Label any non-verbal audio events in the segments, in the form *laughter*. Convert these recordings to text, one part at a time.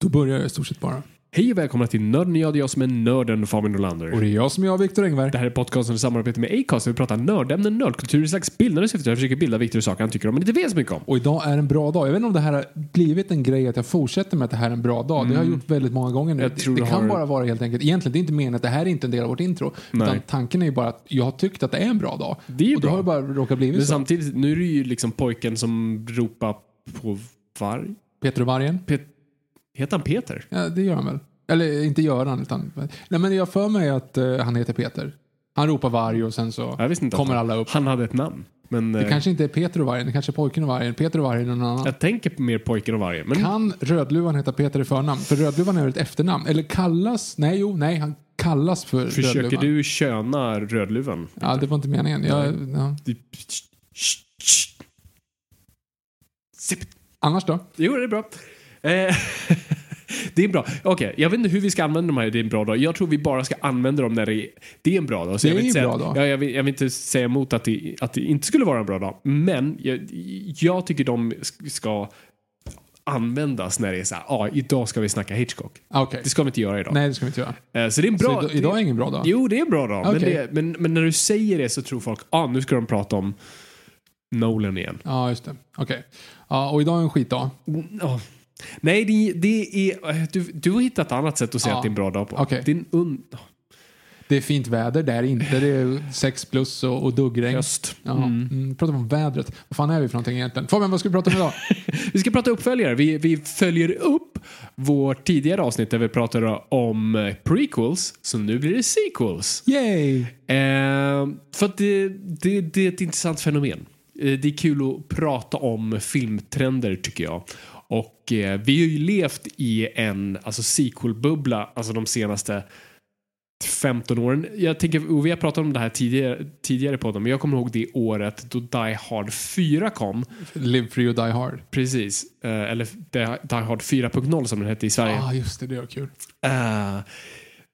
Då börjar jag i stort sett bara. Hej och välkomna till Nörden jag, det är jag som är nörden Fabian Nolander. Och det är jag som är jag, Viktor Engberg. Det här är podcasten i samarbete med Acast där vi pratar nördämnen, nördkultur i slags bildande syfte. Jag försöker bilda Viktor i saker han tycker om men inte vet så mycket om. Och idag är en bra dag. Jag vet inte om det här har blivit en grej att jag fortsätter med att det här är en bra dag. Det har jag gjort väldigt många gånger nu. Mm. Jag tror det kan har- bara vara helt enkelt, egentligen det är inte meningen att det här är inte en del av vårt intro. Nej. Utan tanken är ju bara att jag har tyckt att det är en bra dag. Det är ju och då bra. har det bara råkat blivit Men så. samtidigt, nu är det ju liksom pojken som ropar på varg. Peter och vargen. Pet Heter han Peter? Ja, det gör han väl. Eller inte gör han, utan... Nej, men jag för mig att eh, han heter Peter. Han ropar varg och sen så Jag visste inte kommer att alla han, upp. han hade ett namn. Men Det eh, kanske inte är Peter och vargen, det kanske är pojken och vargen. Peter och vargen är någon annan. jag tänker på mer pojken och vargen. Men Kan Rödluvan heta Peter i förnamn? För Rödluvan är väl ett efternamn? Eller kallas... Nej, jo, nej, han kallas för försöker Rödluvan. du köna Rödluvan? Ja, det var inte meningen. Jag, ja. Sipp. Annars då? Jo, det är bra. Eh, *laughs* det är bra. Okej, jag vet inte hur vi ska använda de här Det är en bra dag. Jag tror vi bara ska använda dem när det är, det är en bra dag. Så Det jag är en bra dag. Ja, jag, vill, jag vill inte säga emot att det, att det inte skulle vara en bra dag. Men jag, jag tycker de ska användas när det är så här, ja, idag ska vi snacka Hitchcock. Ah, Okej. Det ska vi inte göra idag. Nej, det ska vi inte göra. Eh, Så det är en bra... Så idag, är ingen bra dag? Jo, det är en bra dag. Men, Okej. det, men, men när du säger det så tror folk, ja, ah, nu ska de prata om Nolan igen. Ja, just det. Okej. Ja, och idag är en skitdag. Ja. Nej, det, det är... Du, du har hittat ett annat sätt att säga Ja. att det är en bra dag på. Okej. Det är un, Det är fint väder, det är det inte. Det är 6 plus och, och duggregn. höst. Ja, mm. pratar om vädret. Vad fan är vi för någonting egentligen? Fabian, vad ska vi prata om idag? *laughs* Vi ska prata uppföljare. Vi, vi följer upp vårt tidigare avsnitt där vi pratade om eh, prequels, så nu blir det sequels. Yay! Eh, för att det, det, det är ett intressant fenomen. Eh, det är kul att prata om filmtrender tycker jag. Och eh, vi har ju levt i en alltså, sequel-bubbla alltså de senaste 15 åren. Jag tänker, och vi har pratat om det här tidigare, tidigare på men jag kommer ihåg det året då Die Hard 4 kom. Live free och die hard. Precis. Eh, eller Die Hard 4.0 som den hette i Sverige. Ja, ah, just det. Det var kul. Eh,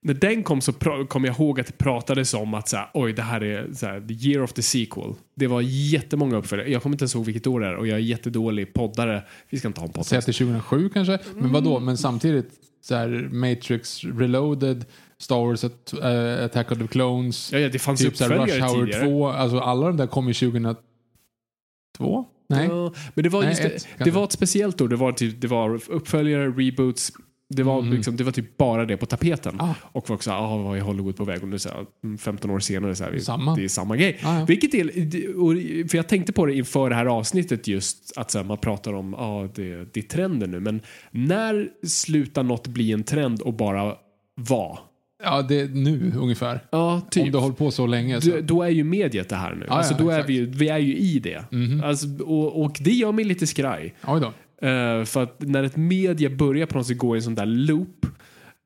när den kom så kom jag ihåg att det pratades om att så här, oj, det här är så här, the year of the sequel. Det var jättemånga uppföljare. Jag kommer inte ens ihåg vilket år det är och jag är jättedålig poddare. Vi ska inte ha en Säg podcast. att det är 2007 kanske. Men vad då? Men samtidigt så här Matrix Reloaded, Star Wars eh, Attack of the Clones, Ja, ja, det fanns typ så Rush Hour tidigare. 2. Alltså alla de där kom ju 2002? Nej? Ja, men det var, Nej, just ett, det, det var ett speciellt år. Det var, typ, det var uppföljare, reboots. Det var, liksom, det var typ bara det på tapeten. Ah. Och folk sa, ah, vad är Hollywood på väg? Och nu så här, mm, 15 år senare så här, Samma. det är samma grej. Ah, ja. Vilket är, det- för jag tänkte på det inför det här avsnittet just att så här, man pratar om ah, det, det är trenden nu. Men när slutar något bli en trend och bara vara? Ja, det är nu ungefär. Ja, typ. Om har hållit på så länge. Så. Då, då är ju mediet det här nu. Ja, alltså, ja, då är exakt. Vi, vi är ju i det. Alltså, och, och det gör mig lite skraj. Oj då. Eh, för att när ett media börjar på något sätt gå i en sån där loop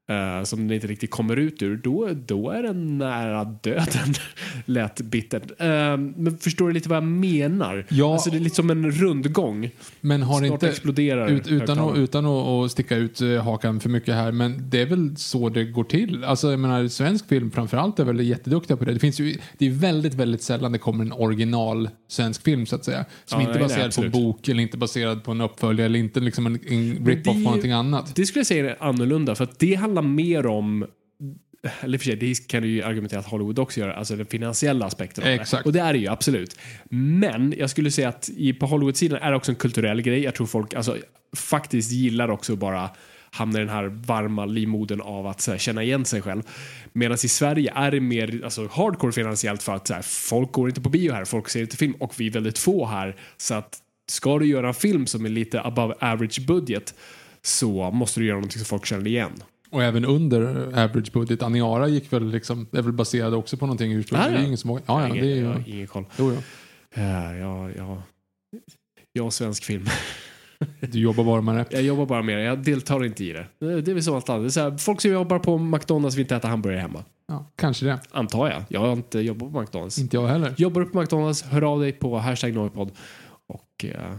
eh, som den inte riktigt kommer ut ur, då, då är den nära döden. *laughs* Lät bittert. Eh, men förstår du lite vad jag menar? Ja. Alltså det är lite som en rundgång. Men har Snart inte, exploderar ut, utan, att, utan att, sticka ut eh, hakan för mycket här, men det är väl så det går till. Alltså jag menar, svensk film framförallt är väl jätteduktiga på det. Det finns ju, det är väldigt, väldigt sällan det kommer en original svensk film så att säga. Som Ja, inte är baserad på bok eller inte baserad på en uppföljare eller inte liksom en, en rip-off på någonting annat. Det skulle jag säga är annorlunda för att det handlar mer om eller för sig, det kan du ju argumentera att Hollywood också gör, alltså den finansiella aspekten av Exakt. det. Och det är det ju absolut. Men jag skulle säga att i, på Hollywood-sidan är det också en kulturell grej. Jag tror folk alltså, faktiskt gillar också att bara hamna i den här varma livmodern av att här, känna igen sig själv. Medan i Sverige är det mer alltså, hardcore finansiellt för att här, folk går inte på bio här, folk ser inte film och vi är väldigt få här. Så att ska du göra en film som är lite above average budget så måste du göra någonting som folk känner igen. Och även under average budget. Aniara gick väl liksom, är väl baserad också på någonting ursprungligen. Det är ingen som ja, ja, ingen, det är jag har ingen koll. jo. Ja, ja, ja. Jag och svensk film. *laughs* Du jobbar bara med det. Jag jobbar bara med det. Jag deltar inte i det. Det är väl som allt annat. Det är så här, folk som jobbar på McDonalds vill inte äta hamburgare hemma. Ja, kanske det. Antar jag. Jag har inte jobbat på McDonalds. Inte jag heller. Jobbar du på McDonalds, hör av dig på hashtag Noipod och eh,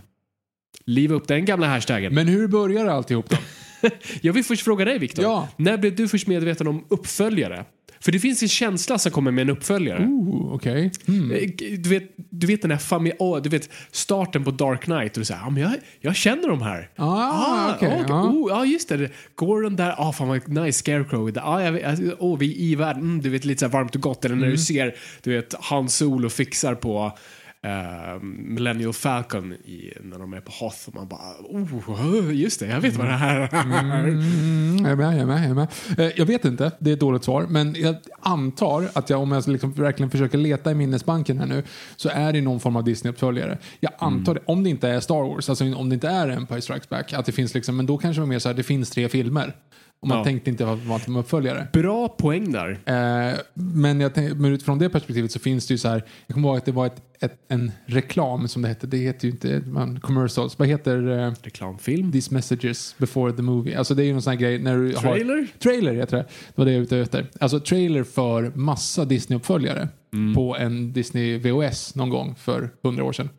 liva upp den gamla hashtaggen. Men hur börjar alltihop då? *laughs* Jag vill först fråga dig Viktor. Ja. När blev du först medveten om uppföljare? För det finns en känsla som kommer med en uppföljare. Ooh, okej. Mm. Eh, Du vet, du vet den här familj... åh, du vet starten på Dark Knight och du säger ja, men jag, jag känner de här. Ah, okej, okej. ja. Oh, ja, just det. Gordon där, ah, fan vad nice, Scarecrow. Ah, jag oh, vi är i världen, mm, du vet lite så varmt och gott. Eller när Mm. du ser, du vet, Han Solo fixar på eh, Millennial Falcon i, när de är på Hoth och man bara, oh, just det, jag vet vad det här är. Mm, jag är med, jag är med. Jag, är med. Eh, jag vet inte, det är ett dåligt svar. Men jag antar att jag, om jag liksom verkligen försöker leta i minnesbanken här nu, så är det någon form av Disney-uppföljare. Jag antar det, om det inte är Star Wars, alltså om det inte är Empire Strikes Back, att det finns liksom, men då kanske det var mer så här, det finns tre filmer. Och man Ja. tänkte inte att det var uppföljare. Bra poäng där. Eh, men, jag tänk, men utifrån det perspektivet så finns det ju så här, jag kommer ihåg att det var ett, ett, en reklam som det hette, det heter ju inte man, commercials, vad heter eh, Reklamfilm. These messages before the movie. Alltså det är ju någon sån här grej när du Trailer? har... Trailer heter det. Det var det jag var ute efter. Alltså trailer för massa Disney-uppföljare på en Disney VHS någon gång för hundra år sedan.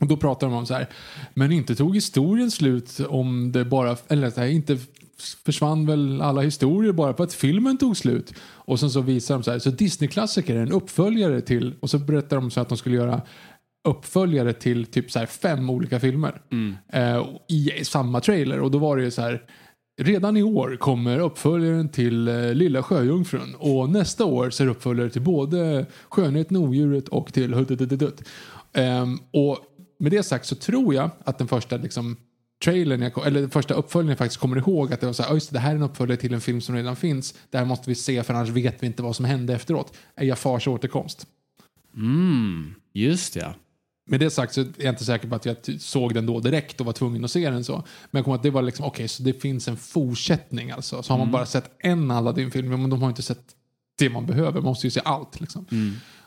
Och då pratar de om så här, men inte tog historien slut om det bara, eller så här, inte försvann väl alla historier bara för att filmen tog slut. Och sen så visar de så här, så Disney-klassiker är en uppföljare till, och så berättar de så att de skulle göra uppföljare till typ så här fem olika filmer eh, i samma trailer. Och då var det ju så här Redan i år kommer uppföljaren till eh, Lilla Sjöjungfrun och nästa år så är det uppföljare till både Skönheten och Odjuret och till Huddedudedutt. Um, och med det sagt så tror jag att den första liksom, trailern, jag, eller den första uppföljningen jag faktiskt kommer ihåg att det var så här, "Ja, just det, här är en uppföljare till en film som redan finns. Det här måste vi se för annars vet vi inte vad som hände efteråt. Är Jafars återkomst. Mm, just det. Med det sagt så är jag inte säker på att jag såg den då direkt och var tvungen att se den så. Men jag kommer att det var liksom, okej, så det finns en fortsättning alltså. Så har man bara sett en Aladdin-film, men de har inte sett det man behöver. Man måste ju se allt liksom.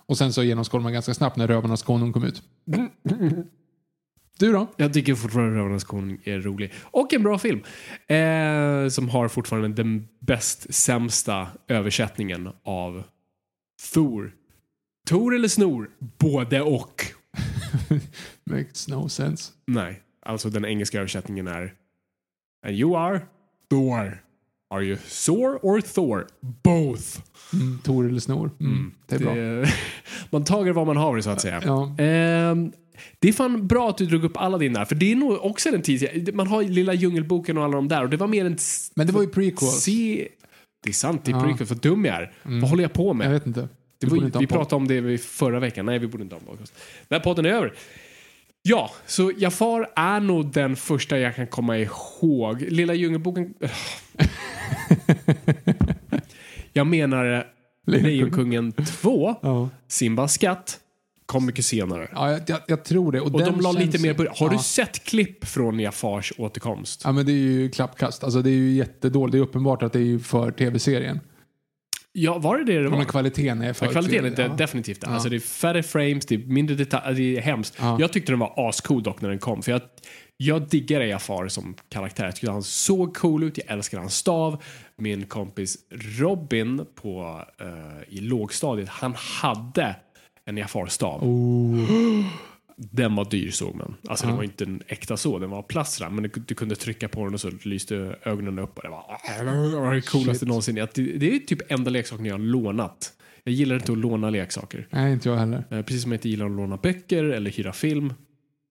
Och sen så genomskådade man ganska snabbt när Rövarnas konung kom ut. Du då? Jag tycker fortfarande Rövarnas konung är rolig. Och en bra film. Eh, som har fortfarande den bäst sämsta översättningen av Thor. Tor eller snor? Både och. *laughs* Makes no sense. Nej, alltså den engelska översättningen är And you are Thor. Are you sore or Thor? Both. Mm, Tor eller snor. Mm, det är bra. Det, *laughs* man tager vad man har så att säga. Ja. Ehm, det är fan bra att du drog upp Aladdin där, för det är nog också en tid, man har Lilla Djungelboken och alla de där och det var mer en... Men det var ju prequels. Se, det är sant, det är Ja. prequel, för dum jag är. Vad håller jag på med? Jag vet inte. Det var, inte vi pratade om det förra veckan. Nej, vi borde inte ha en podcast. Den här podden är över. Ja, så Jafar är nog den första jag kan komma ihåg. Lilla Djungelboken... *laughs* jag menar Lejonkungen 2, Ja. Simbas skatt, kom mycket senare. Ja, jag, jag, tror det. Och, Och de la lite mer på Har ja. du sett klipp från Jafars återkomst? Ja, men det är ju klappkast. Alltså det är ju jättedåligt. Det är uppenbart att det är för tv-serien. Ja, var det det det var? men kvaliteten är för... Ja, kvaliteten är ja. definitivt. Ja. Alltså det är färre frames, det är mindre detaljer, det är hemskt. Ja. Jag tyckte den var ascool dock när den kom. För jag, jag diggar Jafar som karaktär. Jag tyckte han såg cool ut, jag älskar hans stav. Min kompis Robin på, eh, i lågstadiet, han hade en Jafar-stav. Den var dyr såg man. Alltså den var inte en äkta så, den var plast men du, kunde trycka på den och så lyste ögonen upp och det var, det coolaste någonsin. Det, är typ enda leksaken jag har lånat. Jag gillar inte att låna leksaker. Nej, inte jag heller. Eh, Precis som jag inte gillar att låna böcker eller hyra film.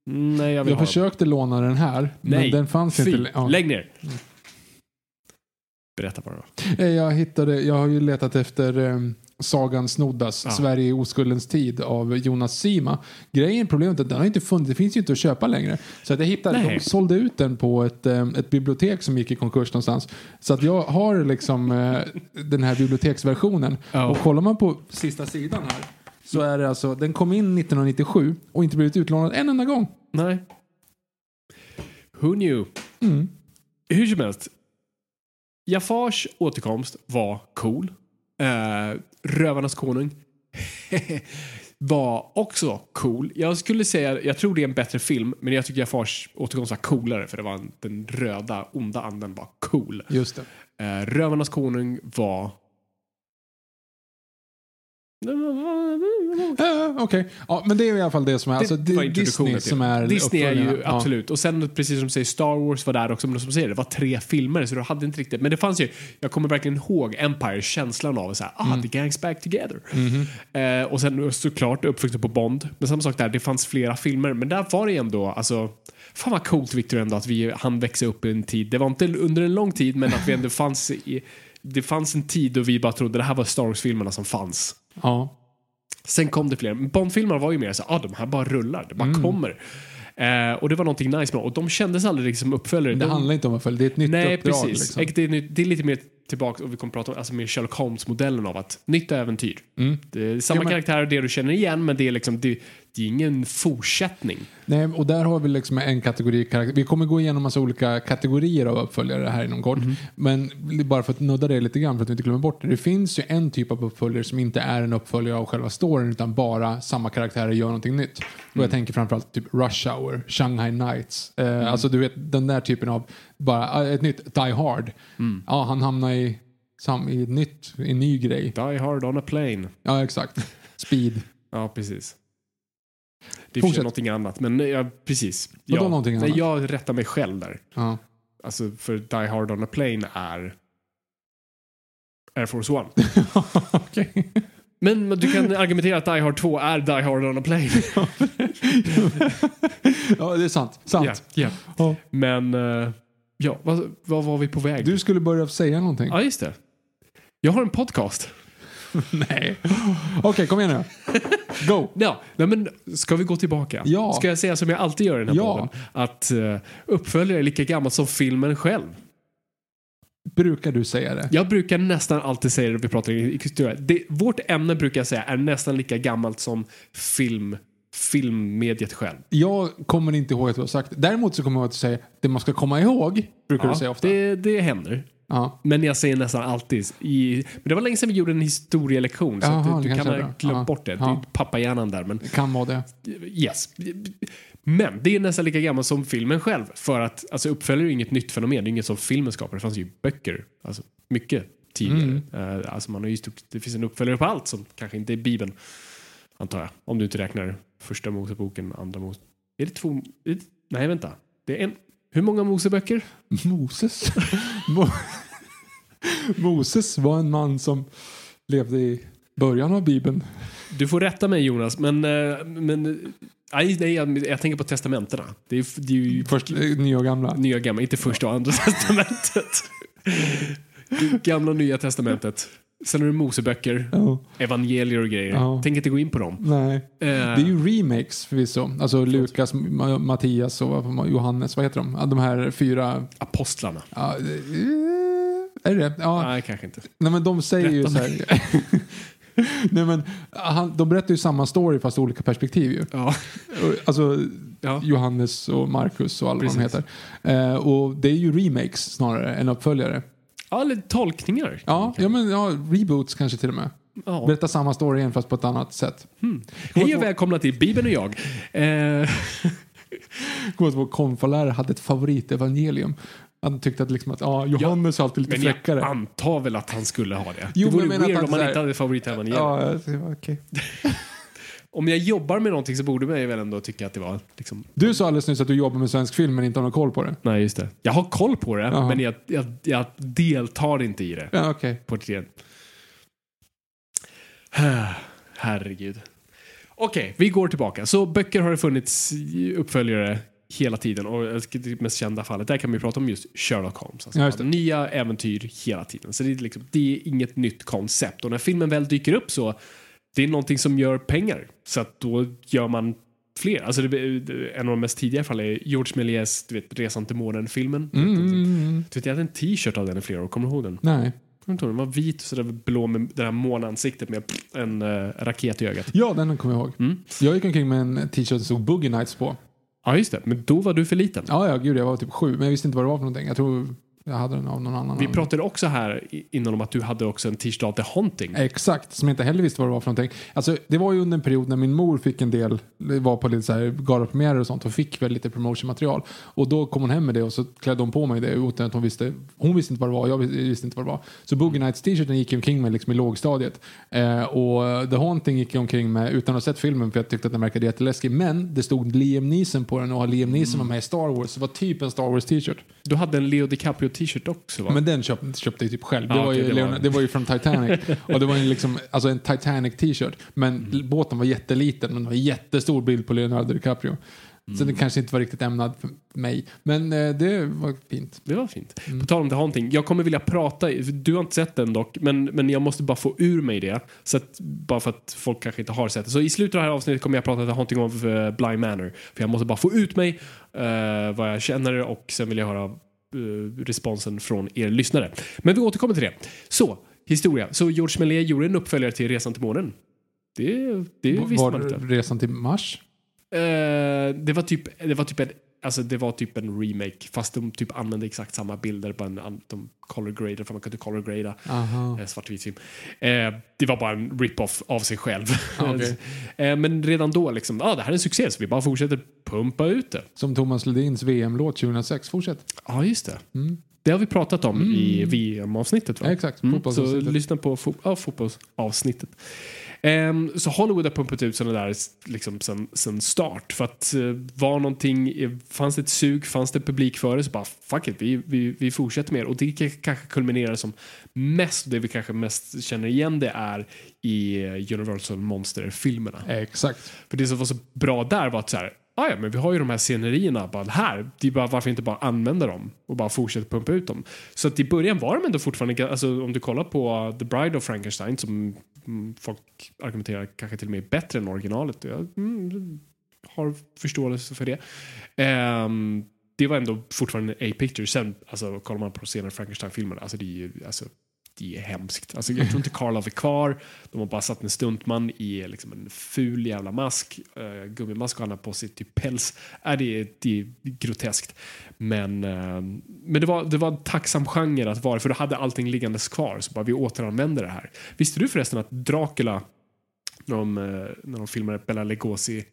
Nej, jag vill Jag försökte låna den här, Nej, men den fanns fy. inte. Ja. Lägg ner. Berätta bara. då. Eh, Jag hittade, jag har ju letat efter um, Sagan Snoddas, Ja. Sverige i oskuldens tid av Jonas Sima. Grejen, problemet är att den har inte funnits, det finns ju inte att köpa längre. Så att jag hittade, Nej. de sålde ut den på ett, um, ett bibliotek som gick i konkurs någonstans. Så att jag har liksom eh, den här biblioteksversionen. Ja. Och kollar man på sista sidan här så är det alltså, den kom in 1997 och inte blivit utlånad en enda gång. Nej. Who knew? Mm. Hur som helst. Jafars återkomst var cool. Eh, Rövarnas konung *laughs* var också cool. Jag skulle säga, jag tror det är en bättre film, men jag tycker Jafars återkomst var coolare för det var en, den röda, onda anden var cool. Just det. Eh, Rövarnas konung var... Okej, ja, men det är i alla fall det som är, alltså, det var det, Disney till. som är Disney är ju. Ja. absolut. Och sen precis som du säger, Star Wars var där också. Men som säger, det var tre filmer så du hade inte riktigt. Men det fanns ju, jag kommer verkligen ihåg Empire, känslan av så här, ah, Mm. the gangs back together. Mhm. Eh, och sen såklart uppvuxen på Bond. Men samma sak där, det fanns flera filmer. Men där var det ändå, alltså, fan vad coolt Victor ändå att vi han växa upp i en tid. Det var inte under en lång tid, men att vi ändå fanns i, det fanns en tid då vi bara trodde det här var Star Wars-filmerna som fanns. Ja. Sen kom det fler. Men Bondfilmerna var ju mer så ah, de här bara rullar, det bara Mm. kommer. Eh, och det var någonting nice med dem. Och de kändes aldrig som uppföljare. Det de, handlar inte om att följa, det är ett nytt Nej, uppdrag. precis. Liksom. Det, är, det är lite mer tillbaka, och vi kommer prata om alltså mer Sherlock Holmes-modellen av att nytt äventyr. Det är samma Mm. Ja, men- karaktär, det du känner igen, men det är liksom det, det är ingen fortsättning. Nej, och där har vi liksom en kategori karaktär. Vi kommer gå igenom massa olika kategorier av uppföljare här inom kort. Mhm. Men bara för att nudda det lite grann för att vi inte glömmer bort det. Det finns ju en typ av uppföljare som inte är en uppföljare av själva storyn utan bara samma karaktärer gör någonting nytt. Och Mm. jag tänker framförallt typ Rush Hour, Shanghai Nights. Eh, Alltså du vet den där typen av, bara ah, ett nytt Die Hard. Mm. Ja, han hamnar i, sam, i ett nytt, en ny grej. Die hard on a plane. Ja, exakt. *laughs* Speed. Ja, precis. Det är Fortsätt. någonting annat, men ja, precis. Ja. någonting Nej, annat? jag rättar mig själv där. Ja. Alltså, för Die hard on a plane är Air Force One. *laughs* Okej. Men men du kan argumentera att Die Hard 2 är Die Hard on a plane. *laughs* ja, det är sant. Sant. ja, ja. Ja. Men, eh, ja, vad, vad var vi på väg? Du skulle börja säga någonting. Ja, just det. Jag har en podcast. Nej. Okej, kom igen nu. Go. Ja, nej men ska vi gå tillbaka? Ja. Ska jag säga som jag alltid gör i den här Ja. podden? Att uh, uppföljare är lika gammalt som filmen själv. Brukar du säga det? Jag brukar nästan alltid säga det när vi pratar i historia. Det, vårt ämne brukar jag säga är nästan lika gammalt som film, filmmediet själv. Jag kommer inte ihåg att du har sagt det. Däremot så kommer jag ihåg att du säger det man ska komma ihåg. Brukar du säga ofta. det, det händer. Ja. Men jag säger nästan alltid. I, men det var länge sedan vi gjorde en historielektion. Så Jaha, att det du, du kan ha glömt Ja. bort det. Det Ja. är pappahjärnan där. Men Det kan vara det. yes. Men det är nästan lika gammalt som filmen själv. För att alltså, uppföljare är inget nytt fenomen. Det är inget som filmen skapar. Det fanns ju böcker. Alltså, mycket tidigare. Mm. Eh, alltså, man har ju stort, det finns en uppföljare på allt som kanske inte är Bibeln. Antar jag. Om du inte räknar första Moseboken, andra Mos... Är det två... Nej, vänta. Det är en... Hur många Moseböcker? Moses. Mo- Moses var en man som levde i början av Bibeln. Du får rätta mig Jonas, men... eh, men nej, nej jag, jag tänker på testamenterna. Det är, det är ju Först eh, nya och gamla. nya och gamla, inte första och andra *laughs* testamentet. Gamla och nya testamentet. Sen är det Moseböcker, Ja. evangelier och grejer. Ja. Tänker inte gå in på dem. Nej. Eh, Det är ju remakes förvisso. Alltså Lukas, Ma- Mattias och Johannes. Vad heter de? De här fyra. Apostlarna. Ja, eh, är det? Ja. Nej, kanske inte. Nej men de säger ju Rätta så här. *laughs* Nej men han, de berättar ju samma story fast olika perspektiv ju. Ja. *laughs* Alltså Ja. Johannes och Markus och alla vad de Precis. heter. Eh, och det är ju remakes snarare än uppföljare. Ja, eller tolkningar. Ja, ja, men ja, reboots kanske till och med. Ja. Berätta samma story igen fast på ett annat sätt. Hej och välkomna till Bibeln och jag. Eh, *laughs* Kommer att vår konfalärare hade ett favoritevangelium. Han tyckte att, liksom att ja, Johannes är alltid lite men jag fräckare. antar väl att han skulle ha det. Jo, det vore men jag weird om han inte hade favoritevangelium. Ja, jag okej. *laughs* Om jag jobbar med någonting så borde man ju väl ändå tycka att det var liksom... Du sa alldeles nyss att du jobbar med svensk film men inte har någon koll på det. Nej, just det. Jag har koll på det, Jaha. men jag, jag, jag deltar inte i det. Ja, ett ren. *sighs* Herregud. Okej, vi går tillbaka. Så böcker har det funnits uppföljare hela tiden och det mest kända fallet, där kan vi prata om just Sherlock Holmes. Alltså, Ja. Nya äventyr hela tiden. Så det är, liksom, det är inget nytt koncept och när filmen väl dyker upp så det är någonting som gör pengar. Så att då gör man fler. Alltså det, en av de mest tidiga fallen är George Méliès du vet, Resan till månen-filmen. Mm, mm, mm. Du vet, jag hade en t-shirt av den i flera år, kommer du ihåg den? Nej. Kommer Den var vit och sådär blå med det här månansiktet med en uh, raket i ögat. Ja, den kommer jag ihåg. Mm. Jag gick omkring med en t-shirt som stod Boogie Nights på. Ja, just det. Men då var du för liten. Ja, ja, gud, jag var typ sju, men jag visste inte vad det var för någonting. Jag tror jag hade den av någon annan. Vi pratade också här innan om att du hade också en t-shirt av The Haunting. Exakt, som jag inte heller visste vad det var för någonting. Alltså, det var ju under en period när min mor fick en del, var på lite så här galapremiärer och sånt och fick väl lite promotionmaterial. Och då kom hon hem med det och så klädde hon på mig det utan att hon visste, hon visste inte vad det var, jag vis- visste inte vad det var. Så Boogie Nights t-shirten gick jag omkring med liksom i lågstadiet. Eh, och The Haunting gick jag omkring med utan att ha sett filmen för jag tyckte att den verkade jätteläskig. Men det stod Liam Neeson på den och Liam Neeson var med i Star Wars. Det var typ en Star Wars t-shirt. Du hade en Leo DiCaprio t-shirt också va? Men den köpte, köpte jag typ själv. Det, Ja, var okej, ju det var- det var ju från Titanic. *laughs* och det var ju liksom, alltså en Titanic t-shirt. Men Mm. båten var jätteliten men det var en jättestor bild på Leonardo DiCaprio. Så Mm. den kanske inte var riktigt ämnad för mig. Men eh, det var fint. Det var fint. På tal om The Haunting, jag kommer vilja prata, du har inte sett den dock, men, men jag måste bara få ur mig det. Så att, bara för att folk kanske inte har sett det. Så i slutet av det här avsnittet kommer jag prata The Haunting of uh, Bly Manor. För jag måste bara få ut mig eh, vad jag känner och sen vill jag höra eh, responsen från er lyssnare. Men vi återkommer till det. Så, historia. Så George Méliès gjorde en uppföljare till Resan till månen. Det, det visste var man inte. resan till Mars? Eh, det var typ, det var typ en, alltså det var typ en remake fast de typ använde exakt samma bilder på en, de color graded för man kunde color grada eh, svartvit film. Eh, det var bara en rip-off av sig själv. Okej. *laughs* eh, men redan då liksom, ah, det här är en succé så vi bara fortsätter pumpa ut det. Som Thomas Ledins VM-låt 2006. Fortsätt. Ja just det. Det har vi pratat om i VM-avsnittet va? Ja, exakt. Mm, så lyssna på fo ja, fotbollsavsnittet. Ehm, så Hollywood har pumpat ut sådana där liksom sen, sen start. För att uh, var någonting, eh, fanns det ett sug, fanns det publik för det så bara fuck it, vi, vi, vi fortsätter med det. Och det kanske kulminerar som mest, det vi kanske mest känner igen det är i eh, Universal Monster-filmerna. Exakt. För det som var så bra där var att så här, "Ah, ja men vi har ju de här scenerierna bara här, det är bara, varför inte bara använda dem och bara fortsätta pumpa ut dem. Så att i början var de ändå fortfarande, alltså om du kollar på The Bride of Frankenstein som Mm, folk argumenterar kanske till och med bättre än originalet. Jag mm, har förståelse för det. Um, det var ändå fortfarande A-picture. Sen, alltså, kollar man på senare Frankenstein-filmerna, alltså det är ju, alltså, det är hemskt. Alltså, jag tror inte Karlov är kvar. De har bara satt en stuntman i liksom, en ful jävla mask, uh, gummimask och han har på sig typ päls. Äh, det, är, det är groteskt. Men, uh, men det, var, det var en tacksam genre att vara för då hade allting liggandes kvar. Så bara vi återanvänder det här. Visste du förresten att Dracula, när de, eh, när de filmade Bela Legosi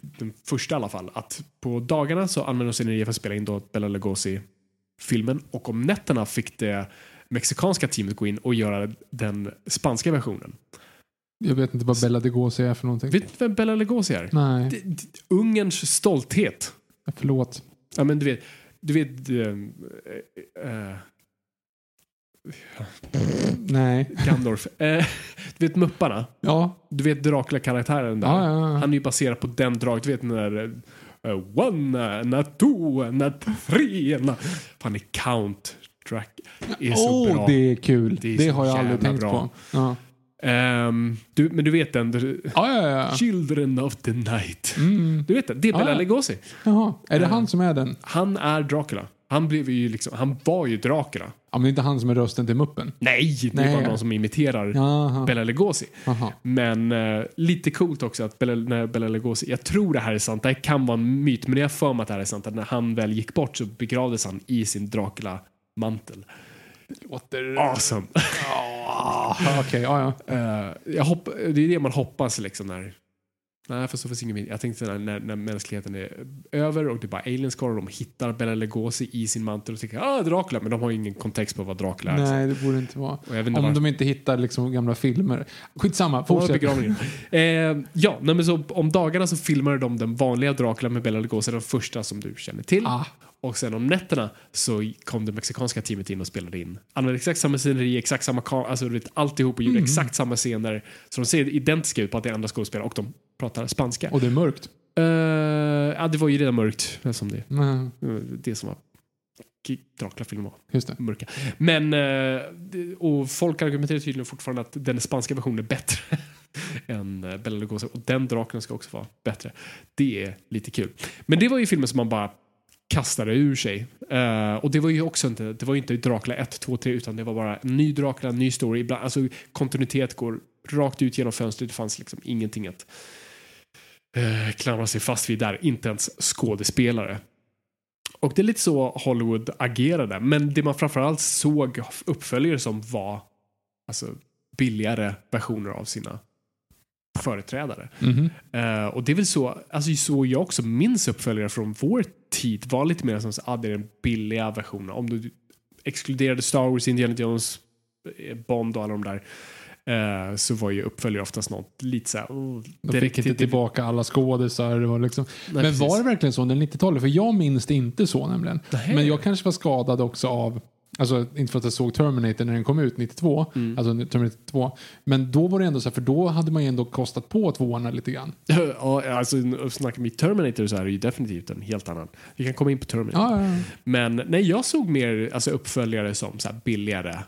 den första i alla fall, att på dagarna så använde de scenerier för att spela in då Bela Lugosi-filmen och om nätterna fick det mexikanska teamet gå in och göra den spanska versionen. Jag vet inte vad Bella de Gauzy är för någonting. Vet du vem Bela Lugosi är? Nej, D- d- Ungerns stolthet. förlåt. Ja, men du vet, du vet eh, eh, Nej. *laughs* Gandorf. Eh, du vet Mupparna? Ja. Du vet Dracula-karaktären där? Ja, ja, ja. Han är ju baserad på den drag. Du vet den där uh, one, not two, not three. Fan, är Count Drac är så Åh, bra. det är kul. Det Det, är så har jag aldrig tänkt bra. på. Ja. Ehm, du, men du vet den? du- Ja, ja, ja. Children of the night. Mm. Du vet den? Det är Bela ja. Lugosi. Jaha. Är det Ja. han som är den? Han är Dracula. Han, blev ju liksom, han var ju Dracula. Ja, men det är inte han som är rösten till muppen? Nej, det är Nej. bara någon som imiterar Jaha. Bela Lugosi. Jaha. Men eh, lite coolt också att Bela, när Bela Lugosi, jag tror det här är sant, det här kan vara en myt, men jag har för mig att det här är sant, att när han väl gick bort så begravdes han i sin Dracula-mantel. Låter... awesome. Ah, *laughs* Okej, ja, ja. Eh, jag hopp, det är det man hoppas liksom när... Nej, för så finns ingen Jag tänkte när, när, när mänskligheten är över och det är bara aliens kvar och de hittar Bela Lugosi i sin mantel och tänker ah, Dracula, men de har ju ingen kontext på vad Dracula är. Nej, det borde inte vara. Om varför- de inte hittar liksom gamla filmer. Skitsamma, fortsätt. *laughs* eh, ja, nej, men så om dagarna så filmade de den vanliga Dracula med Bela Lugosi, den första som du känner till. Ah. Och sen om nätterna så kom det mexikanska teamet in och spelade in. Använde exakt samma sceneri, exakt samma kam- alltså du vet, alltihop och gjorde Mm. exakt samma scener. Så de ser identiska ut på att det är andra skådespelare och de pratar spanska. Och det är mörkt. Eh, ja, det var ju redan mörkt. Som det, Mm, det som var Dracula-filmen var Just det. mörka. Men, eh, och folk argumenterar tydligen fortfarande att den spanska versionen är bättre *laughs* än eh, Bela Lugosi. Och den draken ska också vara bättre. Det är lite kul. Men det var ju filmer som man bara kastade ur sig. Eh, och det var ju också inte, det var inte Dracula 1, 2, 3 utan det var bara en ny Dracula, en ny story. Ibland, alltså kontinuitet går rakt ut genom fönstret. Det fanns liksom ingenting att eh, klamra sig fast vid där. Inte ens skådespelare. Och det är lite så Hollywood agerade. Men det man framförallt såg uppföljare som var alltså, billigare versioner av sina företrädare. Mhm. Eh, och det är väl så, alltså så jag också minns uppföljare från vår tid var lite mer som ah, det är den billiga versionen. Om du exkluderade Star Wars, Indiana Jones, eh, Bond och alla de där eh, så var ju uppföljare oftast något lite så här, oh, De fick inte tillbaka alla skådisar. Det var liksom. Nej, men var precis. det verkligen så under 90-talet? För jag minns det inte så nämligen. Nej. Men jag kanske var skadad också av Alltså inte för att jag såg Terminator när den kom ut 92, Mm. alltså Terminator 2. Men då var det ändå så här, för då hade man ju ändå kostat på tvåorna lite grann. *laughs* Ja, alltså snackar vi Terminator så är det ju definitivt en helt annan. Vi kan komma in på Terminator. Ja, ja, ja. Men nej, jag såg mer alltså, uppföljare som så här, billigare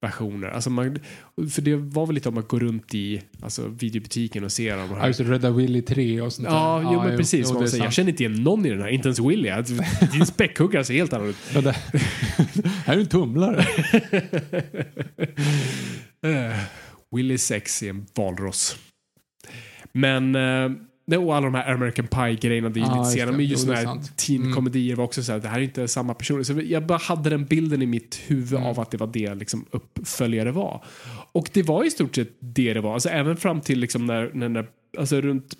versioner. Alltså, man, för det var väl lite om att gå runt i alltså, videobutiken och se de Ja, just Rädda Willy 3 och sånt Ja, där. jo, men precis. jo, säger, jag känner inte igen någon i den här, inte ens Willy. Alltså, Din späckhuggare ser helt annorlunda ut. Ja, *laughs* här är en tumlare. Uh, *laughs* Willy 6 är en valross. Men uh, och alla de här American Pie-grejerna, det är ju Ja, lite senare. Men just här. Mm. teen-komedier var också så här, det här är inte samma personer. Så jag bara hade den bilden i mitt huvud Mm. av att det var det liksom uppföljare var. Och det var i stort sett det det var. Alltså även fram till liksom när, när, när alltså runt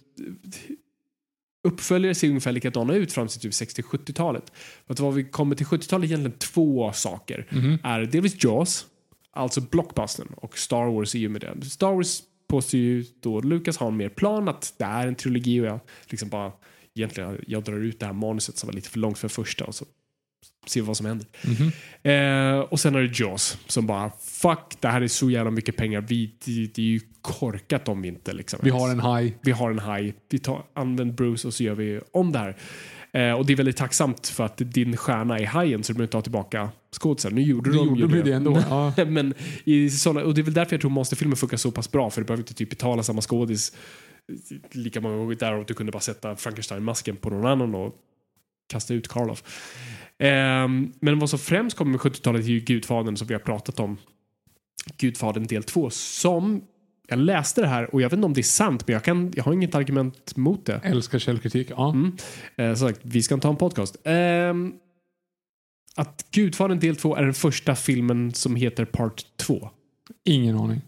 uppföljare ser ungefär likadana ut fram till typ 60-70-talet. För Att vad vi kommer till 70-talet är egentligen två saker. Mhm. Är delvis Jaws, alltså blockbustern, och Star Wars i och med det. Star Wars påstår ju då Lucas har en mer plan att det är en trilogi och jag liksom bara egentligen jag drar ut det här manuset som var lite för långt för första och så ser vi vad som händer. Mhm. Eh, och sen är det Jaws som bara fuck det här är så jävla mycket pengar. Vi, det, det är ju korkat om vi inte liksom. Vi har en haj. Vi har en haj. Vi tar, använder Bruce och så gör vi om det här. Eh, och det är väldigt tacksamt för att din stjärna är hajen så du behöver inte ha tillbaka skådisen. Nu gjorde Nu de gjorde ju de det ändå. *laughs* Ja. Men i såna, och det är väl därför jag tror monsterfilmer funkar så pass bra för du behöver inte typ betala samma skådis lika många gånger där och du kunde bara sätta Frankenstein-masken på någon annan och kasta ut Karloff. Ehm, men vad som främst kommer med 70-talet är ju Gudfadern som vi har pratat om. Gudfadern del 2 som jag läste det här och jag vet inte om det är sant men jag, kan, jag har inget argument mot det. Älskar källkritik. Ja. Mm. Eh, sagt, vi ska ha en podcast. Ehm, att Gudfadern del 2 är den första filmen som heter Part 2. Ingen aning.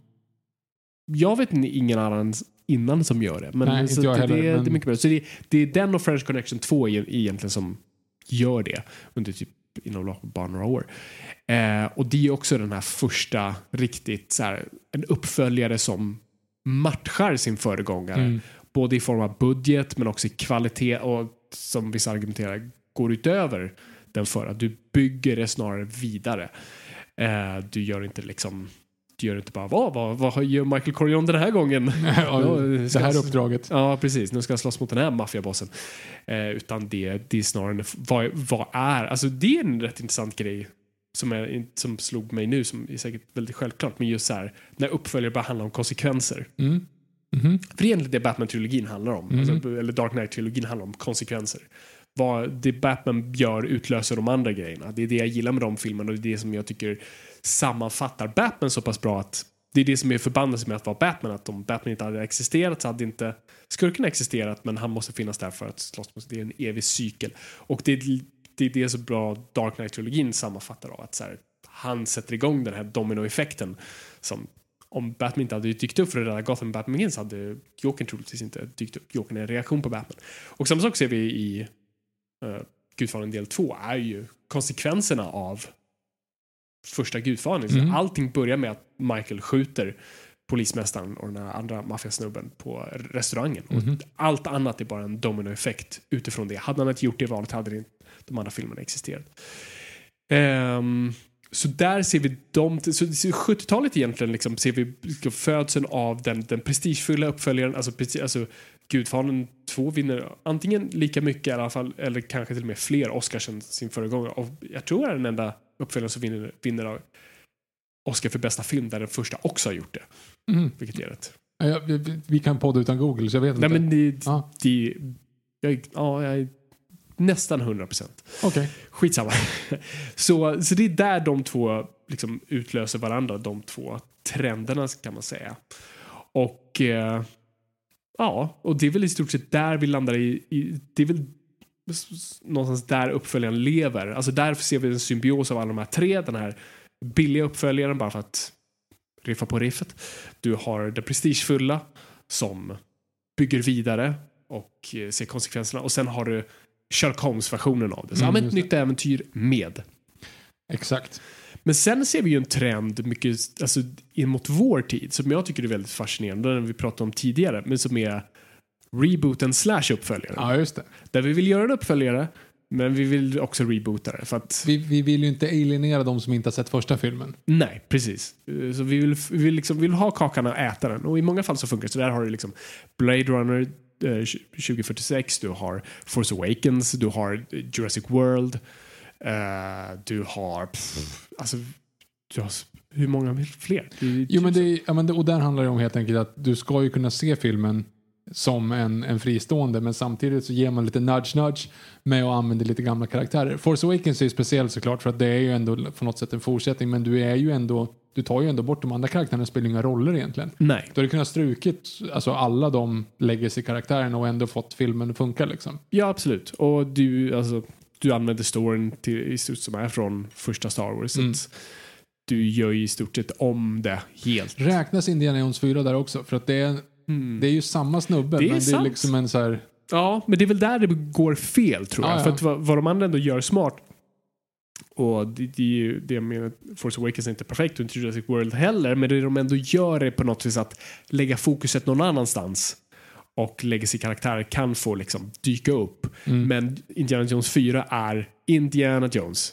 Jag vet inte ingen annan innan som gör det. Men Nej, så inte jag det, heller, det, är- men- det är mycket bra. Så det, det är den och French Connection 2 e- egentligen som gör det under typ inom loppet av bara några år. Eh, och det är också den här första riktigt så här, en uppföljare som matchar sin föregångare. Mm. Både i form av budget men också i kvalitet och som vissa argumenterar går utöver den förra. Du bygger det snarare vidare. Eh, du gör inte liksom gör inte bara vad, vad, vad gör Michael Corleone den här gången? *laughs* Ja, det här uppdraget. Ja, precis. Nu ska jag slåss mot den här maffiabossen. Eh, utan det, det är snarare en- vad, vad är, alltså det är en rätt intressant grej som, är, som slog mig nu som är säkert väldigt självklart. Men just så här, när uppföljare bara handlar om konsekvenser. Mm. Mhm. För det är egentligen det Batman-trilogin handlar om. Mm. Alltså, eller Dark Knight-trilogin handlar om konsekvenser. Vad det Batman gör utlöser de andra grejerna. Det är det jag gillar med de filmerna och det är det som jag tycker sammanfattar Batman så pass bra att det är det som är förbannelsen med att vara Batman. Att om Batman inte hade existerat så hade inte skurken existerat men han måste finnas där för att slåss mot Det är en evig cykel. Och det är det, är det så bra Dark Knight-trilogin sammanfattar av att så här, han sätter igång den här dominoeffekten som om Batman inte hade dykt upp för att rädda Gotham Batman Begins hade Jokern troligtvis inte dykt upp. Jokern är en reaktion på Batman. Och samma sak ser vi i uh, Gudfadern del 2 är ju konsekvenserna av första Gudfadern. Mm. Allting börjar med att Michael skjuter polismästaren och den här andra maffiasnubben på restaurangen. Och allt annat är bara en dominoeffekt utifrån det. Hade han inte gjort det valet hade det, de andra filmerna existerat. Ehm, så där ser vi de, så så 70-talet egentligen liksom ser vi liksom födseln av den, den prestigefulla uppföljaren, alltså, alltså Gudfadern 2 vinner antingen lika mycket i alla fall, eller kanske till och med fler Oscars än sin föregångare. Och jag tror det är den enda uppföljaren som vinner, vinner Oscar för bästa film där den första också har gjort det. Mm. Vilket är rätt. Ja, vi- vi, kan podda utan Google så jag vet Nej inte. men det, Ja. det jag, ja, jag nästan 100 procent. Okej. Skitsamma. *laughs* så, så det är där de två liksom utlöser varandra, de två trenderna kan man säga. Och eh, ja, och det är väl i stort sett där vi landar i, i det är väl någonstans där uppföljaren lever. Alltså där ser vi en symbios av alla de här tre. Den här billiga uppföljaren bara för att riffa på riffet. Du har det prestigefulla som bygger vidare och eh, ser konsekvenserna. Och sen har du Sherlock Holmes-versionen av det. Så Mm, ja, men ett nytt äventyr med. Exakt. Men sen ser vi ju en trend mycket alltså, in mot vår tid som jag tycker är väldigt fascinerande, den vi pratade om tidigare, men som är rebooten slash uppföljare. Ja, just det. Där vi vill göra en uppföljare, men vi vill också reboota det. För att, Vi, vi vill ju inte alienera de som inte har sett första filmen. nej, precis. Så vi vill, vi vill, liksom, vi vill ha kakan och äta den. Och i många fall så funkar det. Så där har du liksom Blade Runner eh, 2046, du har Force Awakens, du har Jurassic World, eh, du har... Pff, alltså, du har hur många vill- fler? Jo, men det, ja, men det, och där handlar det om helt enkelt att du ska ju kunna se filmen som en, en fristående men samtidigt så ger man lite nudge nudge med att använda lite gamla karaktärer. Force Awakens är ju speciellt såklart för att det är ju ändå på något sätt en fortsättning men du är ju ändå du tar ju ändå bort de andra karaktärerna spelar inga roller egentligen. Nej. Du hade kunnat strukit alltså alla de legacy-karaktärerna och ändå fått filmen att funka liksom. Ja, absolut. Och du, alltså, du använder storyn till, i stort som är från första Star Wars. Mm. Du gör ju i stort sett om det helt. Räknas Indiana Jones 4 där också? För att det är, det är ju samma snubbe Det är men det är sant. liksom en så här Ja, men det är väl där det går fel tror jag. Ja, ja. För att vad, vad de andra ändå gör smart och det, det, är ju- det med Force Awakens är inte perfekt och inte Jurassic World heller, men det de ändå gör är på något vis att lägga fokuset någon annanstans och legacy-karaktärer kan få liksom dyka upp. Mm. Men Indiana Jones 4 är Indiana Jones.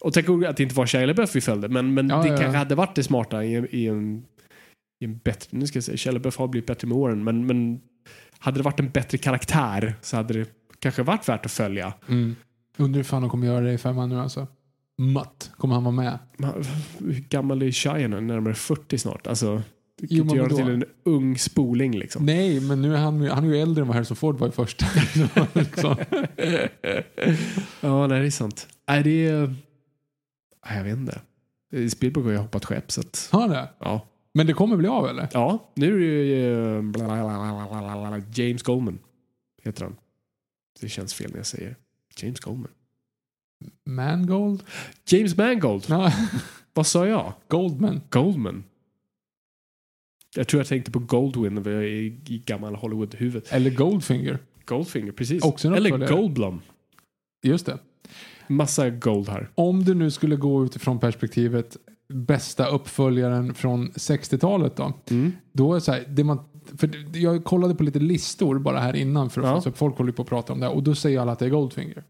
Och tänk att det inte var Shia LaBeouf vi följde, men, men Ja, det ja, kanske hade varit det smarta i, i en bättre, nu ska jag säga, Shia LaBeouf har blivit bättre med åren, men, men hade det varit en bättre karaktär så hade det kanske varit värt att följa. Mm. Undrar hur fan de kommer göra det i femman nu alltså. Mutt, kommer han vara med? Men Hur gammal är Shia nu? Närmare 40 snart. Alltså, du kan Jo, inte göra till en ung spoling liksom. Nej, men nu är han, han är ju äldre än vad Harrison Ford var i första. *laughs* liksom. Ja, nej, det är sant. Nej, det är... Jag vet inte. Spielberg har ju hoppat skepp så att... Har det? Ja. Men det kommer bli av eller? Ja, nu är det ju eh, blablabla, James Goldman. Heter han. Det känns fel när jag säger James Goldman. Mangold? James Mangold. Ja, *laughs* Vad sa jag? Goldman. Goldman. Jag tror jag tänkte på Goldwyn i, i gammal Hollywood-huvud. Eller Goldfinger. Goldfinger, precis. Också Eller. Goldblum. Just det. Massa gold här. Om du nu skulle gå utifrån perspektivet bästa uppföljaren från 60-talet då. Mm. Då är så här, det man, för jag kollade på lite listor bara här innan för att Ja. så folk håller på att prata om det och då säger alla att det är Goldfinger.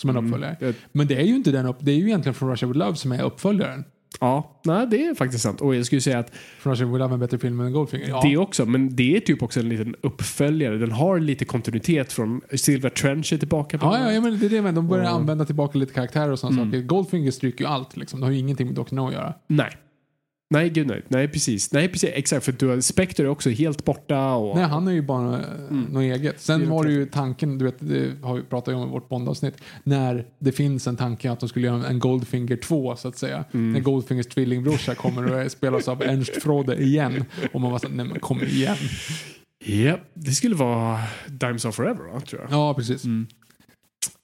Som en uppföljare. Mm. Men det är ju inte den upp, det är ju egentligen från Russia with Love som är uppföljaren. Ja, nej, det är faktiskt sant. Och jag skulle säga att with Love är en bättre film än Goldfinger. Ja. det också, men det är typ också en liten uppföljare. Den har lite kontinuitet från Silver Trench är tillbaka. Ja, ja, ja, men det är det men de börjar Och- använda tillbaka lite karaktärer och sådana Mm. saker. Goldfinger stryker ju allt liksom. Det har ju ingenting med Dr. No att göra. Nej. Nej, gud nej. Nej, precis. Nej, precis. Exakt, för du Spectre är också helt borta. Och, Nej, han är ju bara eh, något eget. Det Sen var det ju tanken, du vet, det har vi pratat om i vårt Bondavsnitt, när det finns en tanke att de skulle göra en Goldfinger 2 så att säga. När Goldfingers tvillingbrorsa kommer och spelas av Ernst Frode igen. Och man var så nej men kom igen. Japp, det skulle vara Dimes of Forever, va, tror jag. Ja, precis.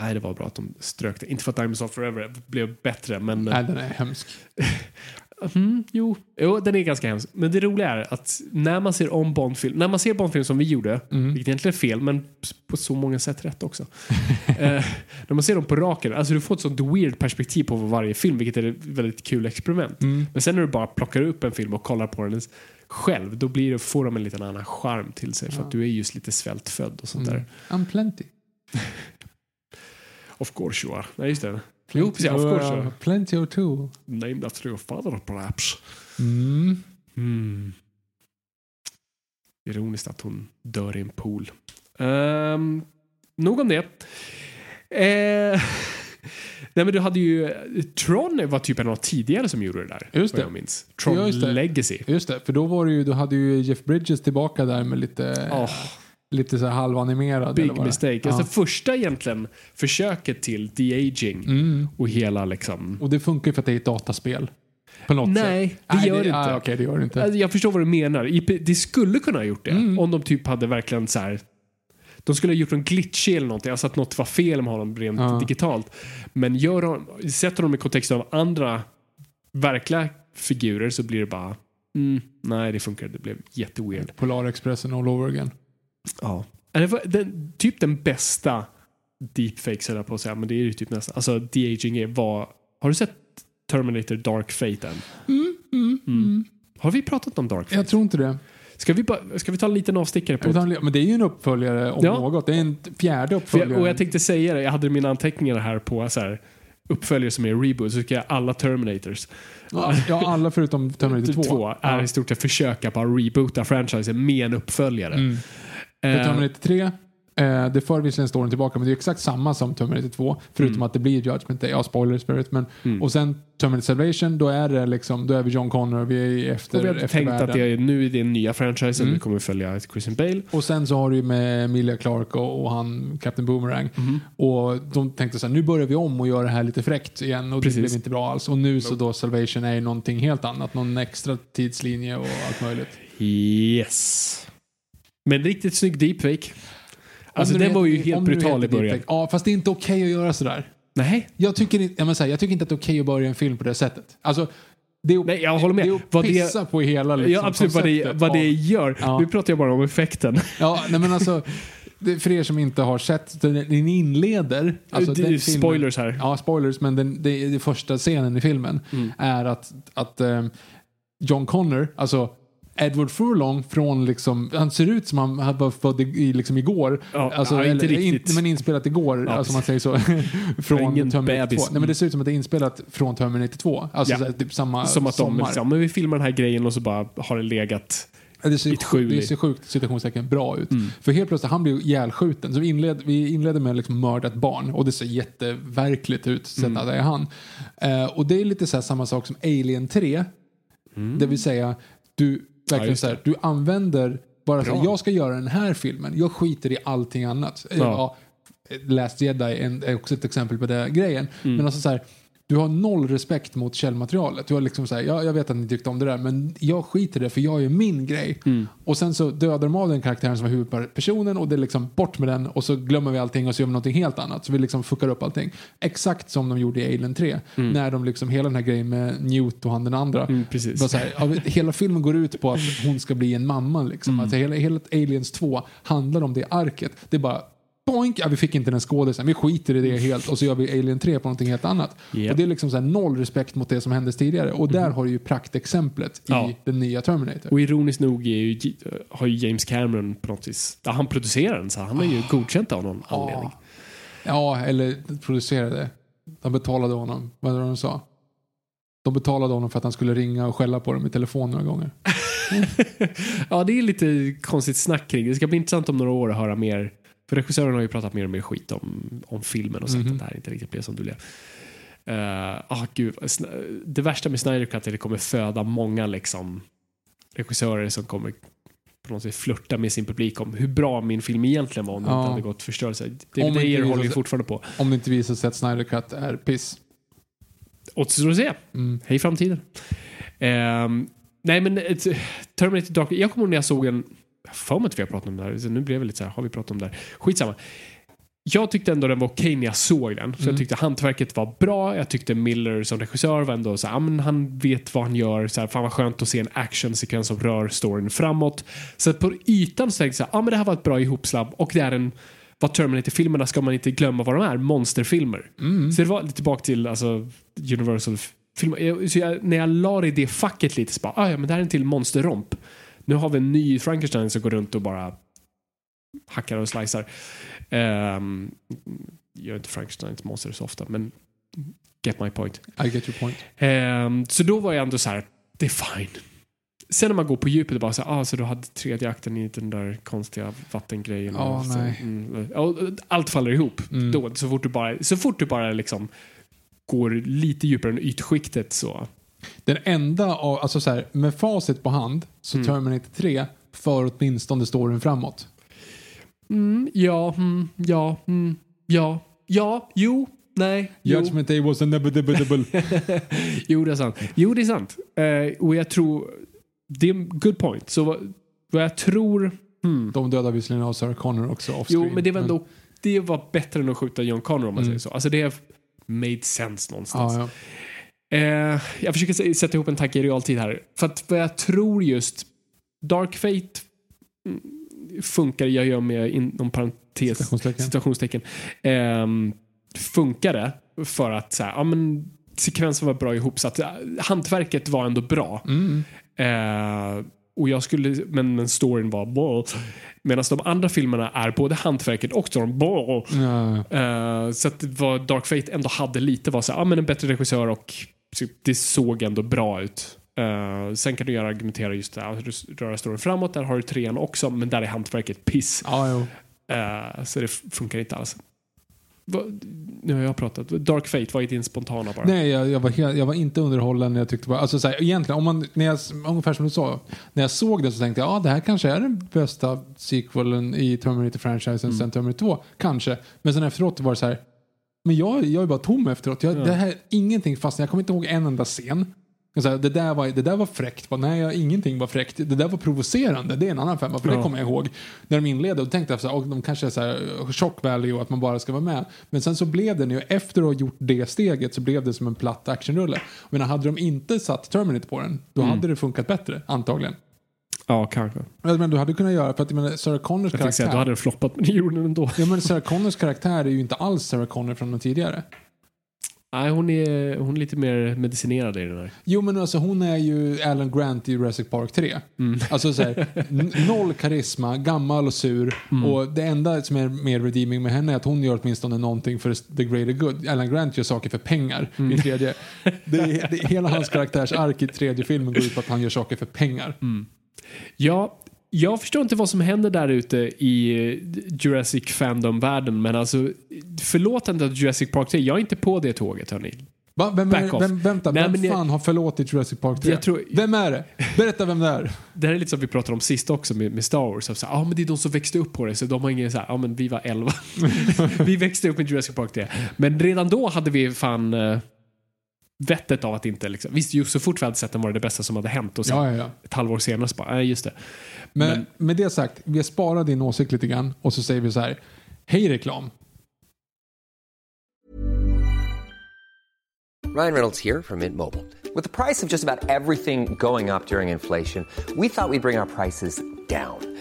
Nej, det var bra att de strök det. Inte för att Diamonds Are Forever blev bättre, men... Nej, den är hemsk. *laughs* Mm, jo. jo, den är ganska hemsk. Men det roliga är att när man ser om Bondfilm, när man ser Bondfilm som vi gjorde, Mm. vilket egentligen är fel, men på så många sätt rätt också. *laughs* eh, när man ser dem på raken, alltså du får ett sånt weird perspektiv på varje film, vilket är ett väldigt kul experiment. Mm. Men sen när du bara plockar upp en film och kollar på den själv, då blir det, får de en liten annan charm till sig, för att du är just lite svältfödd och sånt Mm. där. I'm plenty. *laughs* Of course you are. Nej, just det. Jo, precis. Of course are. Plenty or two. Named after your father perhaps. Mm. Mm. Ironiskt att hon dör i en pool. Um, nog om det. Eh, *laughs* nej men du hade ju... Tron var typ en av de tidigare som gjorde det där. Just det. Jag minns. Tron Ja, just det. Legacy. Just det, för då var det ju, då hade ju Jeff Bridges tillbaka där med lite, Oh, lite så här halvanimerad. big mistake. Ja. Alltså första egentligen försöket till de-aging Mm. och hela liksom... Och det funkar ju för att det är ett dataspel. På något Nej, sätt. det gör det inte. Ah, Okej, det gör det inte. Alltså, Jag förstår vad du menar. Det skulle kunna ha gjort det. Mm. Om de typ hade verkligen så här. De skulle ha gjort en glitchig eller någonting. Alltså att något var fel med honom rent Ja. digitalt. Men gör de, sätter de i kontext av andra verkliga figurer så blir det bara mm, nej det funkar Det blev jätteweird. Polarexpressen all over again. Ja. Det var den, typ den bästa deepfakes höll jag på att säga. Men det är ju typ nästan. Alltså de-aging är vad. Har du sett Terminator Dark Fate än? Mm. Har vi pratat om Dark Fate? Jag tror inte det. Ska vi, ska vi ta en liten avstickare på Utan, men det är ju en uppföljare om Ja. något. Det är en fjärde uppföljare. jag, och jag tänkte säga det, jag hade mina anteckningar här på så här, uppföljare som är reboot, så ska jag alla Terminators. ja, alla förutom Terminator *laughs* 2. Två är Ja. i stort sett försöka bara reboota franchisen med en uppföljare. Mm. För Eh, Terminator 3, eh, det för visserligen storyn tillbaka, men det är exakt samma som Terminator 2. Förutom Mm. att det blir Judgment Day. Ja, spoilers för övrigt. Men, Och sen Terminator Salvation, då är det liksom, då är vi John Connor, vi är i efter, och vi efter tänkt att det är, nu det den nya franchisen, Mm. vi kommer följa Christian Bale. Och sen så har du ju med Emilia Clarke och, och han, Captain Boomerang. Mhm. Och de tänkte så här, nu börjar vi om och gör det här lite fräckt igen. Och Precis. det blev inte bra alls. Och nu så då Salvation är ju någonting helt annat. Någon extra tidslinje och allt möjligt. Yes. Men riktigt snygg deepfake. Alltså den var ju helt om brutal i början. deepfake. Ja, fast det är inte okej att göra sådär. Nej, Jag tycker, inte, jag, menar jag tycker inte att det är okej att börja en film på det sättet. Alltså, det är, Nej, jag håller med. Det är att Vad det- pissa på hela liksom, ja, absolut vad det, vad det gör. Ja. Nu pratar jag bara om effekten. Ja, nej men alltså, för er som inte har sett, den inleder... Alltså Det är den filmen- spoilers här. Ja, spoilers, men den, det, det första scenen i filmen Mm. är att, att ehm, John Connor, alltså Edward Furlong från liksom, han ser ut som han var född i, liksom igår. Ja, alltså, ja, inte eller. In, men inspelat igår, Ja, alltså man säger så. *laughs* från Terminator 2. bebis. Nej men det ser ut som att det är inspelat från Terminator 2. Alltså Ja. så här, typ samma Som att de sommar. liksom, men vi filmar den här grejen och så bara har det legat Det ser, skjul det ser sjukt citationstecken bra ut. Mm. För helt plötsligt, han blir ihjälskjuten. Så vi inled, vi inleder med att liksom mörda ett barn och det ser jätteverkligt ut Mm. det är han. Eh, och det är lite så här samma sak som Alien 3. Det vill säga, du verkligen just så här, du använder bara så här, jag ska göra den här filmen, jag skiter i allting annat. Eh, Ja. Ja, Last Jedi är också ett exempel på den grejen. Mm. Men alltså så här, du har noll respekt mot källmaterialet. Du har liksom så här, ja, jag vet att ni tyckte om det där, men jag skiter i det för jag gör min grej. Mm. Och sen så dödar de av den karaktären som var huvudpersonen och det är liksom bort med den och så glömmer vi allting och så gör vi någonting helt annat. Så vi liksom fuckar upp allting. Exakt som de gjorde i Alien 3. När de liksom, hela den här grejen med Newt och han den andra. Mm, precis. Här, hela filmen går ut på att hon ska bli en mamma. Liksom. Mm. Alltså, hela, hela Aliens 2 handlar om det arket. Det är bara boink, ja, vi fick inte den skådisen, vi skiter i det helt och så gör vi Alien 3 på någonting helt annat. Mhm. Och det är liksom så noll respekt mot det som hände tidigare. Och där har du ju praktexemplet i Ja. den nya Terminator. Och ironiskt nog ju, har ju James Cameron på något vis, ja, han producerar den så han är ju godkänt av någon anledning. Ja, eller producerade. De betalade honom. Vad var det de sa? De betalade honom för att han skulle ringa och skälla på dem i telefon några gånger. *laughs* Ja, det är lite konstigt snack kring det. Det ska bli intressant om några år att höra mer. För regissören har ju pratat mer och mer skit om, om filmen och sagt Mhm. att det här inte riktigt blev som du blev. Uh, ah, gud. Det värsta med Snyder Cut är att det kommer föda många liksom, regissörer som kommer på något sätt flörta med sin publik om hur bra min film egentligen var om Ja. inte hade gått förstörelse. David vi- håller ju fortfarande på. Om det inte visar sig att Snyder Cut är piss. Återstår att se. Mm. Hej framtiden. Ehm, nej men Terminator Dark, jag kommer ihåg när jag såg en, jag för mig att vi har pratat om det här, så nu blev det lite så här, har vi pratat om det här? Skitsamma. jag tyckte ändå den var okej när jag såg den. Så jag tyckte hantverket var bra. Jag tyckte Miller som regissör var ändå så här, men han vet vad han gör. Så här, fan vad skönt att se en actionsekvens som rör storyn framåt. Så på ytan så tänkte jag så här, ja men det här var ett bra ihopslabb och det är en vad Terminator-filmerna ska man inte glömma vad de är, monsterfilmer. Så det var lite tillbaka till alltså, Universal-filmer. Så jag, när jag la det i det facket lite så bara, ah, ja men det här är en till monsterromp. Nu har vi en ny Frankenstein som går runt och bara hackar och slicear. Um, gör inte Frankensteins monster så ofta, men get my point. I get your point. Ehm, så då var jag ändå så här, det är fine. Sen när man går på djupet och bara så här, ah, så du hade tredje akten i den där konstiga vattengrejen. Och så, mm, och allt faller ihop. Mm. Då, så fort du bara, så fort du bara liksom går lite djupare än ytskiktet så. Den enda, av- alltså så här, med facit på hand, så Mm. Terminator 3 för åtminstone storyn framåt. Mm, ja, mm, ja, mm, ja, ja, jo, nej, jo. Judgment Day was inevitable. *laughs* jo, det är sant. Jo, det är sant. Eh, och jag tror, det är en good point. Så vad, vad jag tror, hmm. De dödar visserligen av Sarah Connor också off Jo, men det var ändå, det var bättre än att skjuta John Connor om man säger så. Alltså det made sense någonstans. Ja, ja. Eh, jag försöker sätta ihop en tanke i realtid här. För att vad jag tror just Dark Fate mm, funkar, jag gör med inom parentes Citationstecken. citationstecken, ehm, funkade för att så här, ja, men, sekvensen var bra ihopsatt. Eh, Hantverket var ändå bra. Mm. Eh, och jag skulle, men, men storyn var bra. Medan de andra filmerna är både hantverket och storyn bra. Ja, Eh, så att vad Dark Fate ändå hade lite var så här, ja men en bättre regissör och det såg ändå bra ut. Eh, sen kan du göra argumentera just det, att röra storyn framåt, där har du trean också, men där är hantverket piss. jo. Eh, så det funkar inte alls. Va, nu har jag pratat. Dark Fate, vad är din spontana bara? Nej, jag, jag, var helt, jag var inte underhållen. Jag tyckte bara, alltså så här, egentligen, om man, när jag, ungefär som du sa, när jag såg det så tänkte jag ja, det här kanske är den bästa sequelen i Terminator-franchisen sen Terminator 2. Kanske. Men sen efteråt var det så här, men jag, jag är bara tom efteråt. Jag, Det här, ingenting fastnade. Jag kommer inte ihåg en enda scen. Sa, det, där var, det där var fräckt. Bara, Nej, jag, ingenting var fräckt. Det där var provocerande. Det är en annan femma, för Ja. det kommer jag ihåg. När de inledde och tänkte här, "Åh, de kanske är så här shock value och att man bara ska vara med. Men sen så blev det, nu efter att ha gjort det steget så blev det som en platt actionrulle. Men hade de inte satt Terminator på den, då Mm. hade det funkat bättre, antagligen. Ja, kanske. Men du hade kunnat göra, för att jag menar, Sarah Connors Jag tänkte säga karaktär. du hade den floppat, men det gjorde den ändå. Ja men Sarah Connors karaktär är ju inte alls Sarah Connor från den tidigare. Nej, hon är, hon är lite mer medicinerad i den här. Jo men alltså hon är ju Alan Grant i Jurassic Park 3. Alltså så här, noll karisma, gammal och sur. Och det enda som är mer redeeming med henne är att hon gör åtminstone någonting för the greater good. Alan Grant gör saker för pengar i tredje. Det, är- det, hela hans karaktärsark i tredje filmen går ut på att han gör saker för pengar. Ja, jag förstår inte vad som händer där ute i eh, Jurassic Fandom-världen, men alltså förlåt inte att Jurassic Park 3, jag är inte på det tåget hörni. Va? Vem, är, vem, vänta, Nej, vem jag- fan har förlåtit Jurassic Park 3? Jag tror- Vem är det? Berätta vem det är. Det här är lite som vi pratade om sist också med, med Star Wars. Så, ah, men det är de som växte upp på det, så de har ingen så ja ah, men vi var 11. *laughs* vi växte upp med Jurassic Park 3. Men redan då hade vi fan uh, vettet av att inte liksom, visst just så fort vi hade sett den var det det bästa som hade hänt och sen Ja, ja, ja. ett halvår senare så bara, nej just det. Men, Men- med det sagt, vi sparar din åsikt lite grann och så säger vi så här. Hej reklam. Ryan Reynolds here from Mint Mobile. With the price of just about everything going up during inflation, we thought we'd bring our prices down.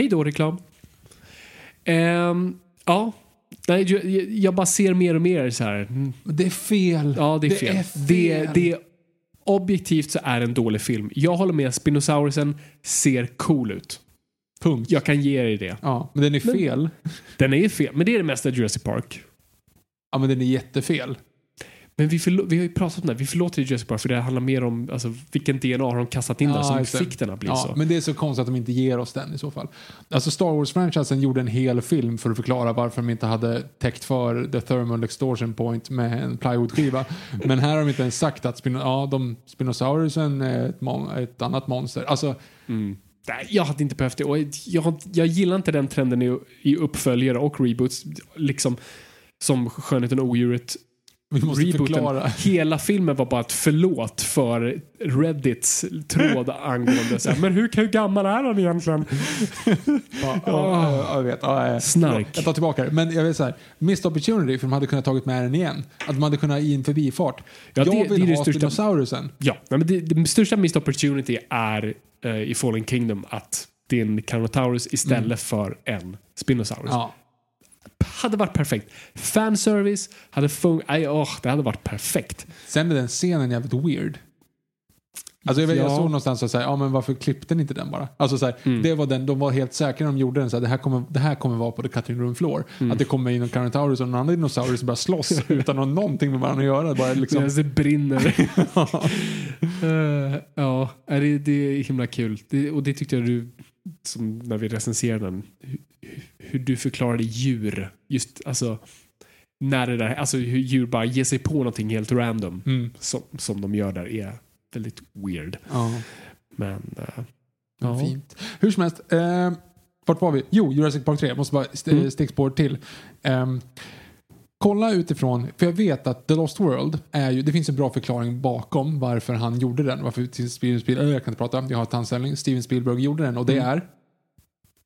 Hej då reklam. Ehm, ja, Nej, jag, bara ser mer och mer så här. Det är fel. Ja, det är Det fel. är fel. Det, det, objektivt så är det en dålig film. Jag håller med, Spinosaurusen ser cool ut. Punkt. Jag kan ge dig det. Ja, men den är fel. Den är fel, men det är det mesta Jurassic Park. Ja, men den är jättefel. Men vi, förlo- vi har ju pratat om det, vi förlåter Jurassic Park för det handlar mer om alltså, vilken DNA har de kastat in där som exakt. fick den att bli ja, så. Men det är så konstigt att de inte ger oss den i så fall. Alltså Star Wars-franchisen gjorde en hel film för att förklara varför de inte hade täckt för The Thermal Extortion Point med en plywoodskiva. men här har de inte ens sagt att Spino ja, de, Spinosaurusen är ett, mon- ett annat monster. Alltså, Nej, jag hade inte behövt det. Och jag, jag gillar inte den trenden i, i uppföljare och reboots. Liksom som Skönheten och odjuret. Vi måste Rebooten. förklara. Hela filmen var bara ett förlåt för Reddits tråd angående så här, men hur, hur gammal är han egentligen? *laughs* Ja, ja, jag vet. Ja. Snark. Jag tar tillbaka det. Men jag vill säga, missed opportunity för de hade kunnat tagit med den igen. Att de hade kunnat i en förbifart. Ja, jag det- vill det är det ha största- Spinosaurusen. Ja, men det, det största missed opportunity är eh, i Fallen Kingdom att det är en Carnotaurus istället för en Spinosaurus. Ja. Hade varit perfekt. Fanservice hade funkat. Åh, det hade varit perfekt. Sen är den scenen jävligt weird. Alltså jag, vet, jag Ja. såg någonstans att säga, ja men varför klippte ni inte den bara? Alltså så här, Mm. det var den, de var helt säkra när de gjorde den, så här, det, här kommer, det här kommer vara på the cutting room floor. Mm. Att det kommer in en Carnotaurus och en annan dinosaurus bara slåss *laughs* utan att ha någonting med varandra att göra. Bara liksom, Det brinner. *laughs* Eh, ja, nej, det, det är himla kul. Det, och det tyckte jag du, som när vi recenserade den, hur, du förklarade djur. Just alltså, när det där, alltså hur djur bara ger sig på någonting helt random. Mm. Som, som de gör där är väldigt weird. ja, Men, eh, ja. fint. Hur som helst, eh, vart var vi? Jo, Jurassic Park 3. Jag måste bara st- Mm. stickspår till. Ehm, kolla utifrån, för jag vet att The Lost World är ju, det finns en bra förklaring bakom varför han gjorde den. Varför Steven Spielberg, jag kan inte prata, jag har tandställning. Steven Spielberg gjorde den och det Mm. är,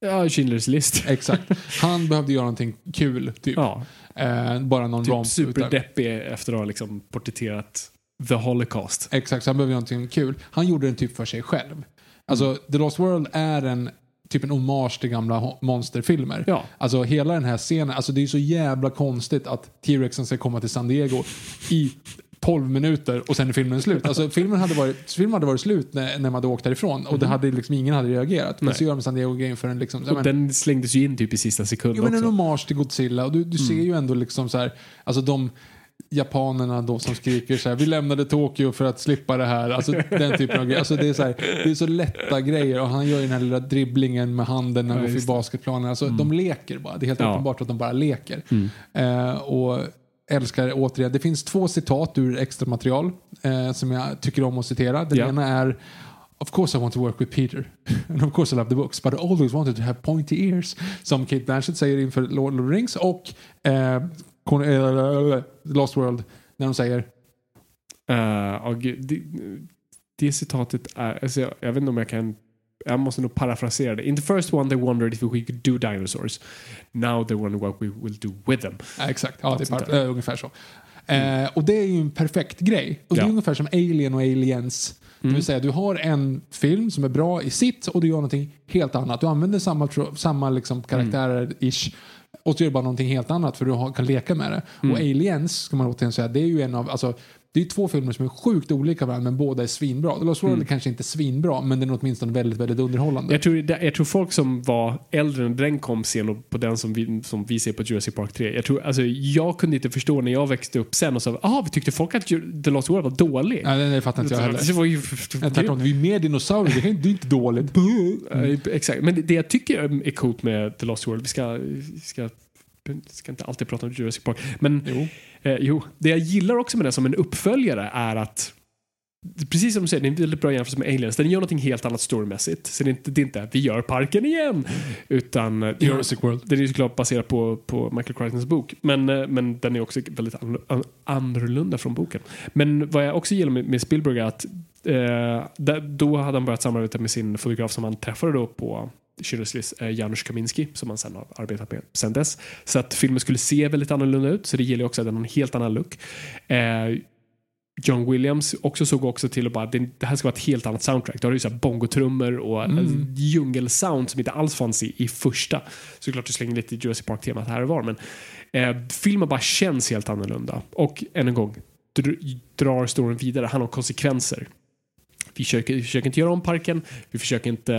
Ja, Schindler's list. *laughs* exakt, han behövde göra någonting kul, typ. Ja, Eh, bara någon typ superdeppig efter att ha liksom porträtterat The Holocaust. Exakt, så han behövde göra någonting kul. Han gjorde den typ för sig själv. Alltså, Mm. The Lost World är en typ en hommage till gamla monsterfilmer. Ja. Alltså hela den här scenen, alltså det är så jävla konstigt att T-Rexen ska komma till San Diego i 12 minuter och sen är filmen slut. Alltså *laughs* filmen hade varit, filmen hade varit slut när, när man hade åkt därifrån och det hade liksom, ingen hade reagerat. Men. Nej. så gör de San Diego-grejen för en liksom... ja, Och men- den slängdes ju in typ i sista sekund Jo men en också. hommage till Godzilla och du, du ser ju ändå liksom så här, alltså de japanerna då som skriker så här, vi lämnade Tokyo för att slippa det här. Alltså den typen av grejer. Alltså det är så här, det är så lätta grejer och han gör ju den här lilla dribblingen med handen när Ja, han går förbi det. basketplanen. Alltså de leker bara. Det är helt Ja. uppenbart att de bara leker. Eh, och älskar återigen, det finns två citat ur extra material eh, som jag tycker om att citera. Den Ja. ena är Of course I want to work with Peter. And *laughs* of course I love the books. But I always wanted to have pointy ears. Som Kate Blanchett säger inför Lord of the Rings. Och eh, eh, Lost World när de säger Uh, ja, gud, det, det citatet är, alltså jag, jag vet inte om jag kan, jag måste nog parafrasera det. In the first one they wondered if we could do dinosaurs. Now they wonder what we will do with them. Ja, exakt, ja, det är eh, ungefär så. Eh, och det är ju en perfekt grej. Och det är Ja. ungefär som Alien och Aliens. Det vill säga du har en film som är bra i sitt och du gör någonting helt annat. Du använder samma, samma liksom karaktärer-ish. Och så gör du bara någonting helt annat för du har, kan leka med det. Och Aliens, ska man återigen säga, det är ju en av, alltså det är två filmer som är sjukt olika varandra men båda är svinbra. The Lost World är kanske inte svinbra men den är åtminstone väldigt, väldigt underhållande. Jag tror, det- jag tror folk som var äldre när den kom ser nog på den som vi, som vi ser på Jurassic Park 3. Jag, tror, alltså, jag kunde inte förstå när jag växte upp sen och sa ah, vi tyckte folk att The Lost World var dålig. Nej, det fattar inte jag Det heller. var ju, tvärtom, vi är mer dinosaurier, det det är inte dåligt. *laughs* Eh, Exakt, men det, det jag tycker är coolt med The Lost World, vi ska, vi ska, ska inte alltid prata om Jurassic Park, men Jo. Eh, jo, det jag gillar också med den som en uppföljare är att Precis som du säger, det är en väldigt bra jämförelse med Aliens. Den gör någonting helt annat storymässigt. Så det är inte, det är inte vi gör parken igen. Utan eh, Jurassic World. den är ju såklart baserad på, på Michael Crichtons bok. Men, eh, men den är också väldigt an, an, annorlunda från boken. Men vad jag också gillar med, med Spielberg är att eh, där, då hade han börjat samarbeta med sin fotograf som han träffade då på Schindler's List, eh, Janusz Kaminski, som han sen har arbetat med sen dess. Så att filmen skulle se väldigt annorlunda ut, så det gäller också att den har en helt annan look. Eh, John Williams också såg också till att bara, det, här ska vara ett helt annat soundtrack. Då har du ju så bongotrummor och mm. djungelsound som inte alls fanns i, i första. Såklart du slänger lite Jurassic Park-temat här och var, men eh, filmen bara känns helt annorlunda. Och än en gång, dr drar storyn vidare, handlar om konsekvenser. Vi försöker, vi försöker inte göra om parken, vi försöker inte,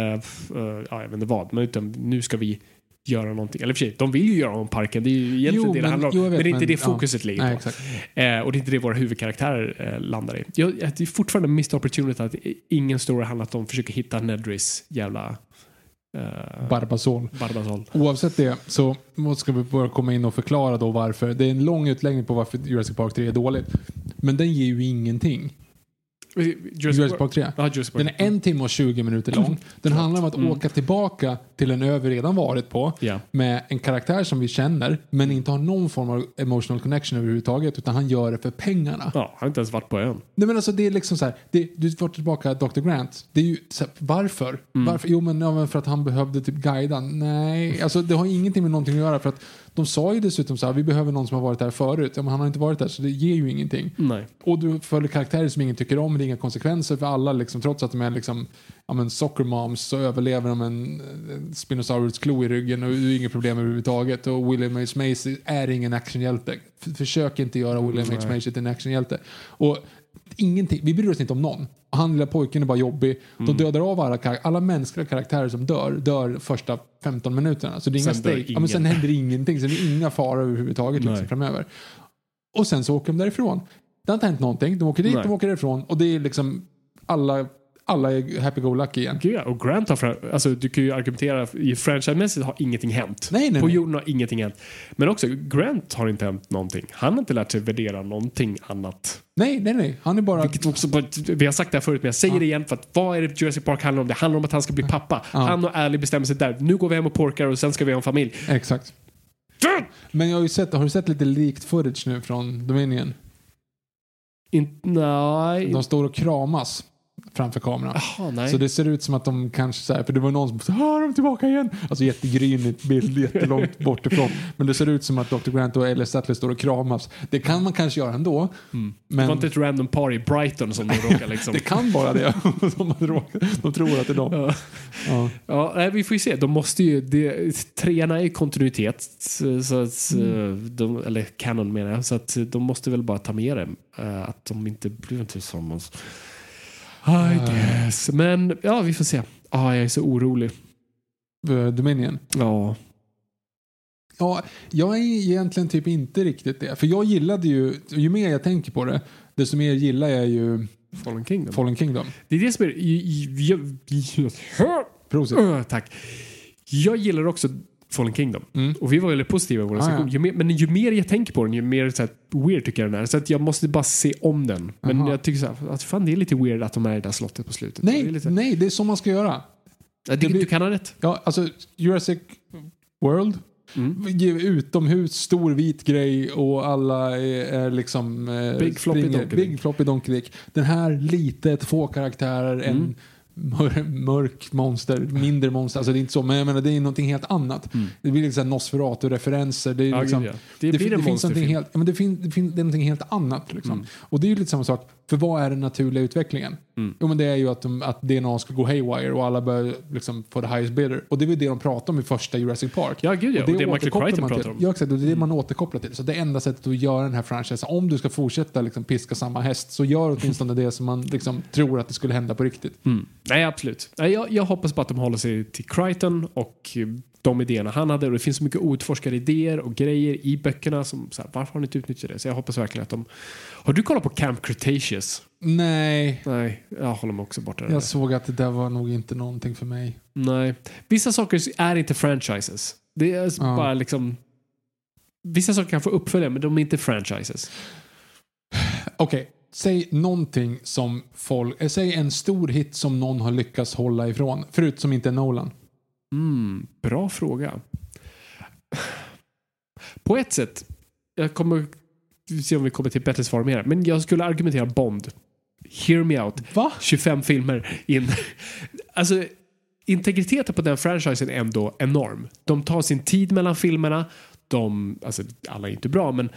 uh, ja, jag vet inte vad, men utan nu ska vi göra någonting. Eller för sig, de vill ju göra om parken. Det är ju egentligen Jo, det det men- handlar om. jo, men vet, det är inte men- det fokuset ja. ligger Nej, på. exakt. Eh, och det är inte det våra huvudkaraktärer eh, landar i. Jag, det är fortfarande missed opportunity att ingen story handlar om att de försöker hitta Nedrys jävla eh, Barbasol. Barbasol. Oavsett det så ska vi börja komma in och förklara då varför. Det är en lång utläggning på varför Jurassic Park 3 är dåligt. Men den ger ju ingenting. Jurassic Park 3. Ja, Jurassic Park. Den är en timme och 20 minuter lång. Den handlar om att Mm. åka tillbaka till en ö vi redan varit på Ja. med en karaktär som vi känner men inte har någon form av emotional connection överhuvudtaget utan han gör det för pengarna. Ja, han har inte ens varit på ön. Nej men alltså det är liksom så här, det, du får tillbaka Dr. Grant. Det är ju här, varför? Mm. varför? Jo men, ja, men för att han behövde typ guida. Nej, alltså det har ingenting med någonting att göra för att de sa ju dessutom så här, vi behöver någon som har varit där förut. Ja men han har inte varit där så det ger ju ingenting. Nej. Och du följer karaktärer som ingen tycker om, det är inga konsekvenser för alla liksom, trots att de är liksom, ja men soccer moms så överlever de en, en Spinosaurus klo i ryggen och det är inga problem överhuvudtaget. Och William H. Macy är ingen actionhjälte. F- försök inte göra William H. Macy till en actionhjälte. Och ingenting, vi bryr oss inte om någon. Och Han lilla pojken är bara jobbig. Mm. De dödar av alla, alla mänskliga karaktärer som dör, dör första 15 minuterna. Så det är inga Sen stake. Ja, men sen händer ingenting. Sen är det inga faror överhuvudtaget liksom, Nej. framöver. Och sen så åker de därifrån. Det har inte hänt någonting. De åker dit, Nej. de åker därifrån och det är liksom alla, alla är happy-go-lucky igen. Gud, ja, Och Grant har, fra- alltså du kan ju argumentera, i franchise-mässigt har ingenting hänt. Nej, nej, på jorden har ingenting hänt. Men också, Grant har inte hänt någonting. Han har inte lärt sig värdera någonting annat. Nej, nej, nej. Han är bara... Vilket också, vi har sagt det här förut, men jag säger det igen för att vad är det Jurassic Park handlar om? Det handlar om att han ska bli pappa. Ja. Han och Ally bestämmer sig där. Nu går vi hem och porkar och sen ska vi ha en familj. Exakt. Men jag har ju sett, har du sett lite likt footage nu från Dominion? In, nej. De står och kramas framför kameran. Nej. Så det ser ut som att de kanske så här, för det var någon som sa "Ah, de är tillbaka igen. Alltså jättegrynig bild *laughs* jättelångt bort ifrån. Men det ser ut som att Dr. Grant och Ellis Sattler står och kramas. Det kan man kanske göra ändå. det Men var inte ett random par i Brighton som de råkar liksom... *laughs* det kan vara det. *laughs* Som man råkar- de tror att det är dem. Ja. Ja. Ja, nej, vi får ju se. De måste ju, det, är i kontinuitet, så, att, Mm. de, eller canon menar jag, så att de måste väl bara ta med det. eh, att de inte blir tillsammans. I guess. Men ja, vi får se. Ah, jag är så orolig. Eh, Dominion. Ja. Ja, jag är egentligen typ inte riktigt det. För jag gillade ju, ju mer jag tänker på det, desto mer gillar jag ju Fallen Kingdom. Fallen Kingdom. Det är det som är... Jag, jag, Prosit. Öh, tack. Jag gillar också Fallen Kingdom. Mm. Och vi var väldigt positiva i vår Ah, ja. Ju mer, men ju mer jag tänker på den, ju mer så weird tycker jag den är. Så att jag måste bara se om den. Men Aha. jag tycker så här, att fan det är lite weird att de är i det där slottet på slutet. det Nej, är lite, nej, det är så man ska göra. Ja, det, det blir- Du kan ha rätt. Ja, alltså Jurassic World. Mm. Utomhus, stor vit grej och alla är, är liksom... Eh, Big floppy Big floppy donkey. Den här litet, få karaktärer, Mm. en mör, mörk monster, mindre monster. Alltså det är inte så, men jag menar det är någonting helt annat. Det blir liksom Nosferatu-referenser. Det, är Mm. Liksom, ja. Det det, en det finns någonting helt, ja, men det, fin, det, fin, det är någonting helt annat. Liksom. Mm. Och det är ju lite samma sak. För vad är den naturliga utvecklingen? Mm. Jo men det är ju att, de, att DNA ska gå haywire och alla börjar liksom få the highest bidder. Och det är väl det de pratar om i första Jurassic Park. Ja, gud ja. Och det Michael återkopplar Crichton man pratar om. Mm. Ja, exakt. Och det är det man återkopplar till. Så det enda sättet att göra den här franchisen, om du ska fortsätta liksom piska samma häst, så gör åtminstone det som man liksom tror att det skulle hända på riktigt. Mm. Nej, absolut. Nej, jag, jag hoppas bara att de håller sig till Crichton och de idéerna han hade. Och det finns så mycket outforskade idéer och grejer i böckerna. Som, så här, varför har ni inte utnyttjat det? Så jag hoppas verkligen att de... Har du kollat på Camp Cretaceous? Nej, Nej, jag håller mig också borta. där. jag såg att det där var nog inte någonting för mig. Nej. Vissa saker är inte franchises. Det är Ja. bara liksom... Vissa saker kan få uppfölja, men de är inte franchises. Okej, säg någonting som folk, eh, säg en stor hit som någon har lyckats hålla ifrån, förutom inte Nolan. Mm, bra fråga. På ett sätt, jag kommer se om vi kommer till bättre svar mer, men jag skulle argumentera Bond. Hear me out. Va? 25 filmer in. *laughs* alltså, integriteten på den franchisen är ändå enorm. De tar sin tid mellan filmerna. De, alltså alla är inte bra, men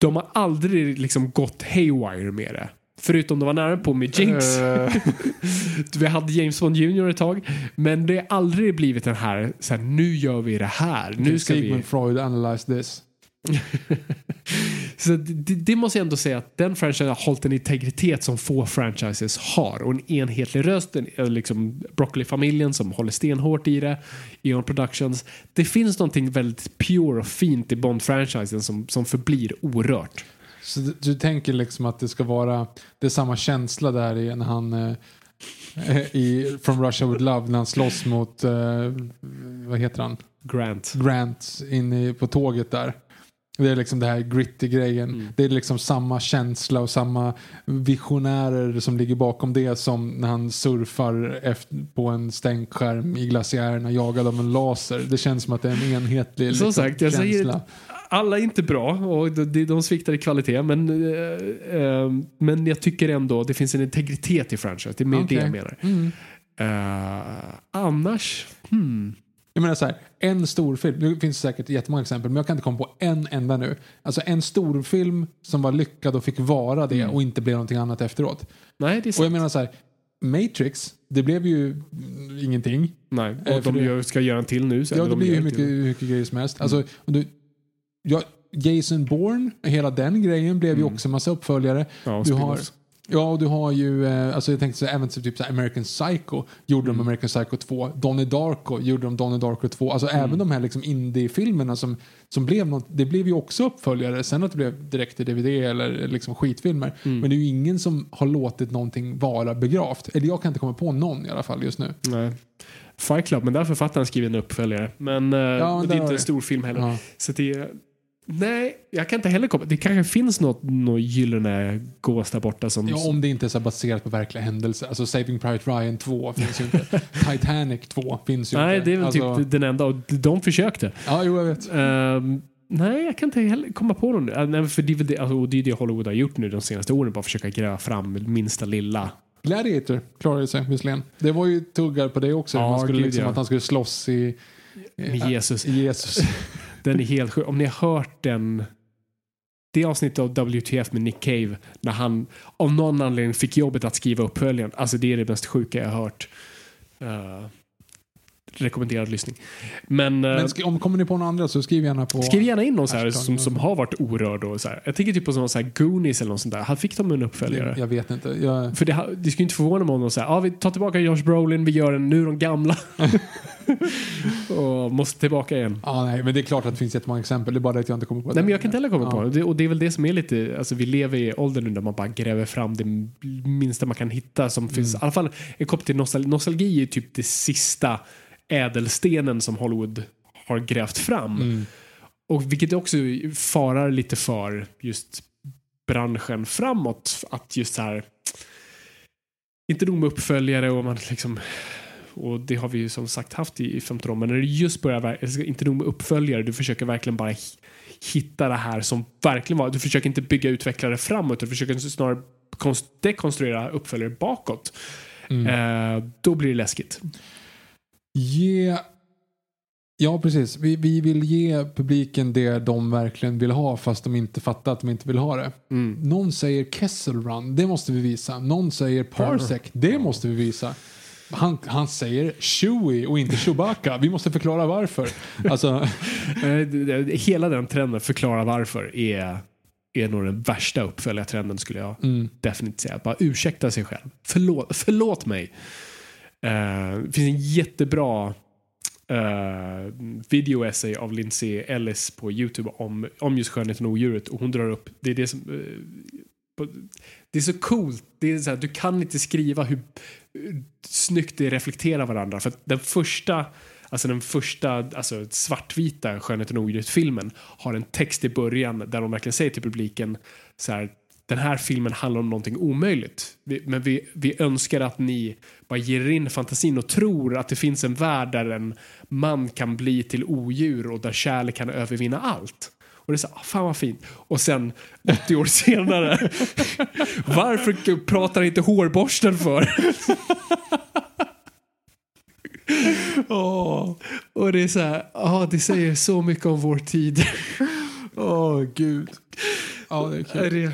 de har aldrig liksom gått haywire med det. Förutom de var nära på med Jinx. Eh, *laughs* Vi hade James Bond Jr ett tag. Men det har aldrig blivit den här, så här nu gör vi det här. Nu ska vi... Sigmund Freud analyze this. *laughs* Så det, det måste jag ändå säga att den franchisen har hållit en integritet som få franchises har och en enhetlig röst. En, eh, liksom Broccoli-familjen som håller stenhårt i det. Eon Productions. Det finns någonting väldigt pure och fint i Bond-franchisen som, som förblir orört. Så du, du tänker liksom att det ska vara, det är samma känsla där i när han eh, i From Russia With Love när han slåss mot, eh, vad heter han? Grant. Grant inne på tåget där. Det är liksom det här gritty grejen. Mm. Det är liksom samma känsla och samma visionärer som ligger bakom det som när han surfar efter, på en stänkskärm i glaciärerna jagad av en laser. Det känns som att det är en enhetlig Som liksom, sagt, jag säger känsla. att alla är inte bra och de, de, sviktar i kvalitet. Men, eh, eh, men jag tycker ändå det finns en integritet i franchise. Det är mer Okej. det jag menar. Mm. Eh, annars, hmm. Jag menar så här, en stor film, det finns säkert jättemånga exempel men jag kan inte komma på en enda nu. Alltså en stor film som var lyckad och fick vara det Mm. och inte blev någonting annat efteråt. Nej, det är Och sant. jag menar så här, Matrix, det blev ju ingenting. Nej, Eh, och för de det- ska göra en till nu. Så Ja, det de blir hur mycket, hur mycket grejer som helst. Mm. Alltså, och du, ja, Jason Bourne, hela den grejen blev ju också en massa uppföljare. Mm. Ja, du har, ja, och du har ju, eh, alltså jag tänkte så, även typ så American Psycho gjorde Mm. de American Psycho 2. Donnie Darko gjorde de Donnie Darko 2. Alltså Mm. även de här liksom indie-filmerna som, som blev något, det blev ju också uppföljare. Sen att det blev direkt till DVD eller liksom skitfilmer. Mm. Men det är ju ingen som har låtit någonting vara begravt. Eller jag kan inte komma på någon i alla fall just nu. Nej. Fight Club, men där författaren skrivit en uppföljare. Men, eh, Ja, och det är inte en stor film heller. Ja. Så det, nej, jag kan inte heller komma. Det kanske finns något, något gyllene gås där borta som... Ja, om det inte är så baserat på verkliga händelser. Alltså Saving Private Ryan 2 finns ju inte. *laughs* Titanic 2 finns ju nej, inte. det är väl alltså, typ den enda. Och de försökte. Ja, jo jag vet. Ehm, nej, jag kan inte heller komma på någon. Uh, nej, för det, är väl det, alltså, det är det Hollywood har gjort nu de senaste åren. Bara försöka gräva fram minsta lilla. Gladiator klarade sig visserligen. Det var ju tuggar på det också. Ja, man skulle gud, liksom ja. Att han skulle slåss i... Med Jesus. Jesus. *laughs* Den är helt sjuk. Om ni har hört den det avsnittet av WTF med Nick Cave när han av någon anledning fick jobbet att skriva uppföljaren. Alltså det är det mest sjuka jag har hört. Uh, rekommenderad lyssning. Men, uh, Men sk- om kommer ni på några andra så skriv gärna på... skriv gärna in någon så här som, som har varit orörd. Och så här. Jag tänker typ på sån så här Goonies eller något sånt där. Han fick de en uppföljare. Jag vet inte. Jag, För det, det skulle inte förvåna mig om de säger ja vi tar tillbaka Josh Brolin, vi gör en nu de gamla. *laughs* och måste tillbaka igen. ja, nej, men det är klart att det finns jättemånga exempel. Det är bara det att jag inte kommer på Nej, det. men jag kan inte heller komma Ja. på det. Och det är väl det som är lite, alltså vi lever i åldern nu där man bara gräver fram det minsta man kan hitta som finns, i alla fall är kopplat till nostalgi. Nostalgi är typ det sista ädelstenen som Hollywood har grävt fram. Och vilket också farar lite för just branschen framåt. Att just så här, inte nog med uppföljare och man liksom och det har vi ju som sagt haft i, i 15 år. Men när det just börjar, ver- inte nog med uppföljare, du försöker verkligen bara hi- hitta det här som verkligen var. Du försöker inte bygga utvecklare framåt, du försöker snarare konst- dekonstruera uppföljare bakåt. Eh, då blir det läskigt. Ge... Ja, precis. Vi, vi vill ge publiken det de verkligen vill ha fast de inte fattar att de inte vill ha det. Mm. Någon säger Kessel Run, det måste vi visa. Någon säger Parsec, det måste vi visa. Han, han säger Chewie och inte Chewbacca. Vi måste förklara varför. Alltså, *laughs* Eh, Hela den trenden, förklara varför, är, är nog den värsta uppföljartrenden skulle jag definitivt säga. Bara ursäkta sig själv. Förlåt, förlåt mig. Det finns en jättebra eh, uh, video-essay av Lindsay Ellis på YouTube om, om just skönheten och odjuret. Och hon drar upp, det är det som... uh, på- det är så coolt. Det är så här, du kan inte skriva hur, snyggt det reflekterar varandra. För att den första, alltså den första alltså svartvita Skönheten och odjuret-filmen har en text i början där de verkligen säger till publiken så här, den här filmen handlar om någonting omöjligt. Vi, men vi, vi önskar att ni bara ger er in fantasin och tror att det finns en värld där en man kan bli till odjur och där kärlek kan övervinna allt. Och det är så, ah, fan vad fint. Och sen 80 år senare, *laughs* varför pratar inte hårborsten för? *laughs* Åh, och det är så här, ja det säger så mycket om vår tid. *laughs* Åh, gud. Ja, det är kul.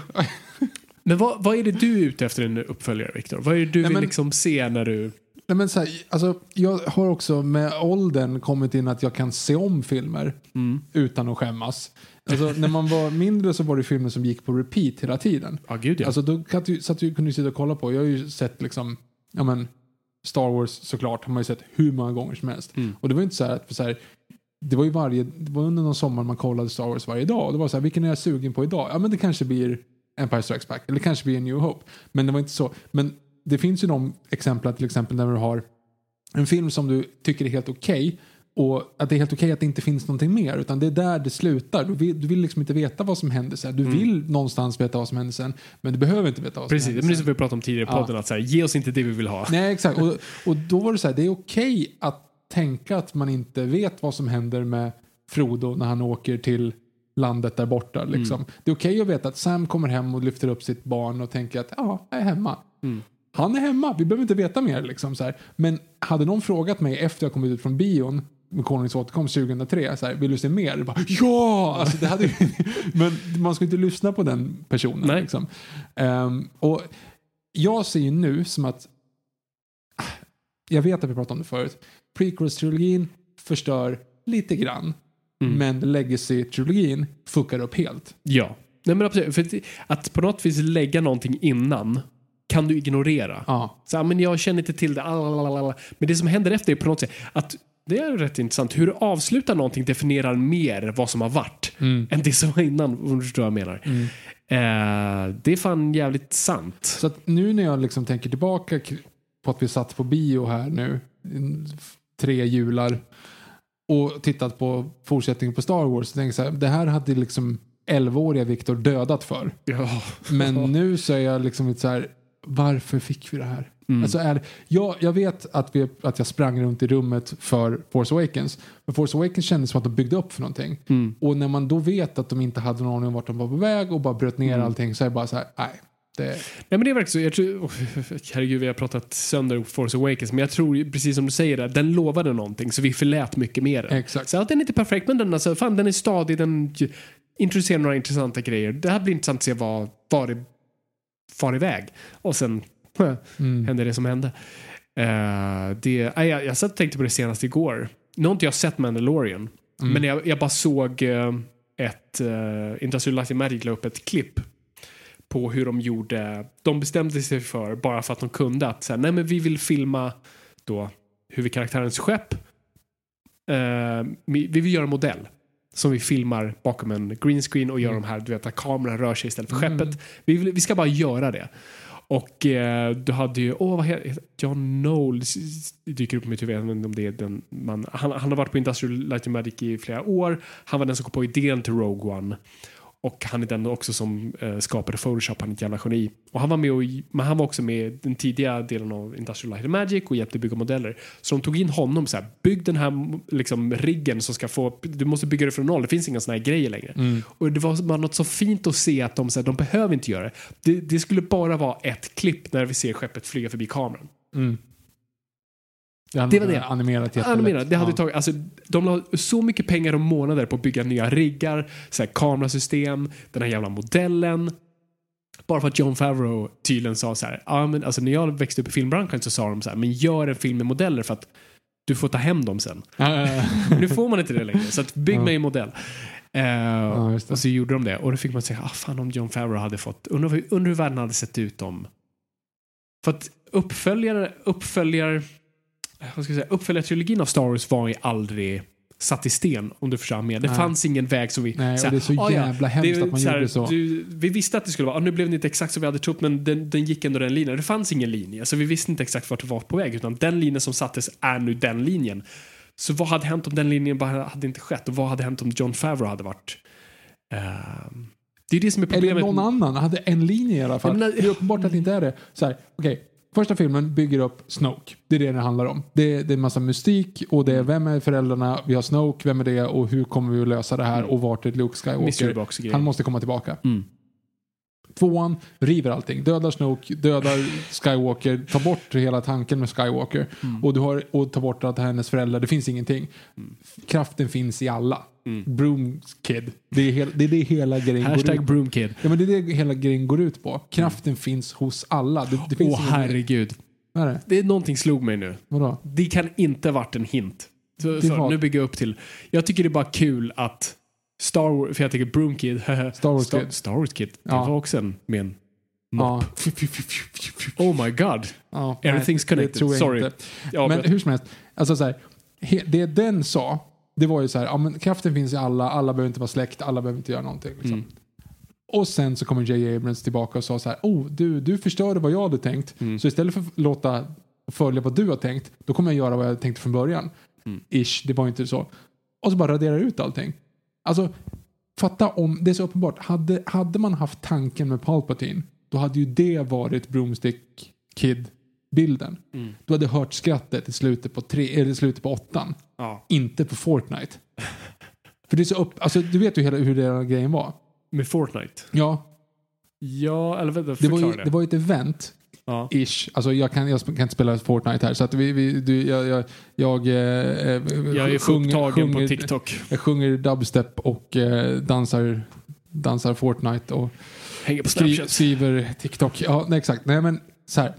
Men vad, vad är det du är ute efter en uppföljare, Viktor? Vad är det du Nej, vill men- liksom se när du... Nej, men så här, alltså, jag har också med åldern kommit in att jag kan se om filmer Mm. utan att skämmas. Alltså, när man var mindre så var det filmer som gick på repeat hela tiden. Ja, gud ja. Alltså, då du, så att du kunde sitta och kolla på. Jag har ju sett liksom, ja men, Star Wars såklart har man ju sett hur många gånger som helst. Mm. Och det var ju inte så här att så här, det var ju varje, det var under någon sommar man kollade Star Wars varje dag. Och det var så här, vilken är jag sugen på idag? Ja men det kanske blir Empire Strikes Back. Eller kanske blir New Hope. Men det var inte så. Men det finns ju de exempel till exempel när du har en film som du tycker är helt okej och att det är helt okej att det inte finns någonting mer utan det är där det slutar. Du vill, du vill liksom inte veta vad som händer sen. Du vill någonstans veta vad som händer sen men du behöver inte veta vad som Precis, det händer är det som vi pratade om tidigare i Ja. podden. Att så här, ge oss inte det vi vill ha. Nej exakt och, och då var det så här, det är okej att tänka att man inte vet vad som händer med Frodo när han åker till landet där borta. Liksom. Det är okej att veta att Sam kommer hem och lyfter upp sitt barn och tänker att ja, jag är hemma. Han är hemma, vi behöver inte veta mer. Liksom, så här. Men hade någon frågat mig efter jag kommit ut från bion med Konungens återkomst 2003, så här, vill du se mer? Bara, ja! Alltså, det hade, ju- *laughs* men man ska inte lyssna på den personen. Liksom. Ehm, och jag ser ju nu som att jag vet att vi pratade om det förut. Prequels-trilogin förstör lite grann. Men Legacy-trilogin fuckar upp helt. Ja. Nej, men absolut. För att- på något vis lägga någonting innan kan du ignorera. Ja. Så, men jag känner inte till det. alalala. Men det som händer efter är på något sätt att det är rätt intressant. Hur du avslutar någonting definierar mer vad som har varit än det som var innan. Om du förstår vad jag menar. Eh, det är fan jävligt sant. Så nu när jag liksom tänker tillbaka på att vi satt på bio här nu, tre jular, och tittat på fortsättningen på Star Wars, så tänker jag så här, det här hade liksom 11-åriga Viktor dödat för. Ja. Men nu så är jag liksom lite så här, varför fick vi det här? Alltså är, jag, jag vet att, vi, att jag sprang runt i rummet för Force Awakens. Men Force Awakens kändes som att de byggde upp för någonting. Och när man då vet att de inte hade någon aning om vart de var på väg och bara bröt ner allting så är det bara så här, nej. Det, Nej men det är verkligen så. Jag tror, oh, *laughs* herregud vi har pratat sönder Force Awakens men jag tror precis som du säger där, den lovade någonting så vi förlät mycket mer. Exakt. Så att den är inte perfekt men den, alltså, fan, den är stadig, den introducerar några intressanta grejer. Det här blir intressant att se vad, vad det far iväg. Och sen *laughs* huh, hände det som hände. Eh, det, nej, jag, jag satt och tänkte på det senast igår. Nu har inte jag sett Mandalorian. Men jag, jag bara såg eh, ett uh, Industrial Light Magic la upp ett klipp på hur de gjorde. De bestämde sig för, bara för att de kunde, att säga, nej men vi vill filma då huvudkaraktärens skepp. Eh, vi vi vill göra en modell som vi filmar bakom en green screen och gör de här, du vet, att kameran rör sig istället för skeppet. Vi, vill, vi ska bara göra det. Och eh, du hade ju, åh vad heter John Knowles dyker upp i mitt huvud, om det är den man, han, han har varit på Industrial Light and Magic i flera år. Han var den som kom på idén till Rogue One. Och han är den också som eh, skapade Photoshop, han är ett jävla geni. Och han var med och, men han var också med i den tidiga delen av Industrial Light and Magic och hjälpte bygga modeller. Så de tog in honom så här, bygg den här liksom, riggen som ska få, du måste bygga det från noll, det finns inga såna här grejer längre. Och det var bara något så fint att se att de, så här, de behöver inte göra det. det. Det skulle bara vara ett klipp när vi ser skeppet flyga förbi kameran. Det, Det var det. Animerat. Animerat, det hade Ja. tagit, alltså, de la så mycket pengar och månader på att bygga nya riggar, så här, kamerasystem, den här jävla modellen. Bara för att John Favreau tydligen sa så här, ja, men, alltså, när jag växte upp i filmbranschen så sa de så här, men gör en film med modeller för att du får ta hem dem sen. *laughs* nu får man inte det längre, så att bygg mig en modell. Just det. och så gjorde de det och då fick man säga, ah, fan om John Favreau hade fått, undrar undrar hur världen hade sett ut om för att uppföljare, uppföljar, vad ska jag säga, uppföljartrilogin av Star Wars var ju aldrig satt i sten om du förstår menar. Det Nej. fanns ingen väg som vi... Nej, och så här, det är så "Ah, jävla hemskt det att man så här, gjorde så." Du, vi visste att det skulle vara, ah, nu blev det inte exakt som vi hade trott men den, den gick ändå den linjen. Det fanns ingen linje så vi visste inte exakt vart det var på väg utan den linjen som sattes är nu den linjen. Så vad hade hänt om den linjen bara hade inte skett och vad hade hänt om John Favreau hade varit ehm, Det är det som är Eller problemet. någon annan hade en linje i alla fall. Menar- det är uppenbart att det inte är det. Så här, okej. Första filmen bygger upp Snoke. Det är det det handlar om. Det är, det är en massa mystik och det är Mm. vem är föräldrarna, vi har Snoke, vem är det och hur kommer vi att lösa det här och vart är Luke Mm. Skywalker. Han måste komma tillbaka. Mm. Tvåan river allting. Dödar Snoke, dödar Skywalker, tar bort hela tanken med Skywalker. Mm. Och, du har, och tar bort att hennes föräldrar, det finns ingenting. Kraften finns i alla. Broom Kid. Det är, hel, det är det hela grejen går ut på. broomkid. Ja, men det är det hela grejen går ut på. Kraften finns hos alla. Det, det finns Åh herregud. Är det? Det är någonting slog mig nu. Vadå? Det kan inte varit en hint. Så, så, nu bygger jag upp till. Jag tycker det är bara kul att Star Wars, för jag tänker Broom Kid. *laughs* Star Wars Star, Kid. Star Wars Kid. Det Ja. var också en med en Ja. Oh my god. Ja, Everything's connected. Sorry. men men- hur som helst. Alltså så här, det den sa, det var ju så här, ja, men kraften finns i alla, alla behöver inte vara släkt, alla behöver inte göra någonting. Liksom. Mm. Och sen så kommer J. Abrams tillbaka och sa så här, oh du, du förstörde vad jag hade tänkt, Mm. så istället för att låta följa vad du har tänkt, då kommer jag göra vad jag tänkte från början. Mm. Ish, det var inte så. Och så bara raderar ut allting. Alltså, fatta om, det är så uppenbart, hade, hade man haft tanken med Palpatine, då hade ju det varit Broomstick Kid-bilden. Mm. Du hade hört skrattet i slutet på, tre, eller slutet på åttan, Ja. inte på Fortnite. *laughs* För det är så upp, alltså du vet ju hela, hur den grejen var. Med Fortnite. Ja, Ja, eller vänta, det var, det. ju, det var ju ett event ja. Ish. Alltså jag kan, jag kan inte spela Fortnite här så att vi, vi, du, jag, jag, jag, eh, Jag är för upptagen på TikTok. Jag sjunger dubstep och eh, dansar, dansar Fortnite och Hänger på skri, skriver TikTok. Ja, nej, exakt. Nej, men så här.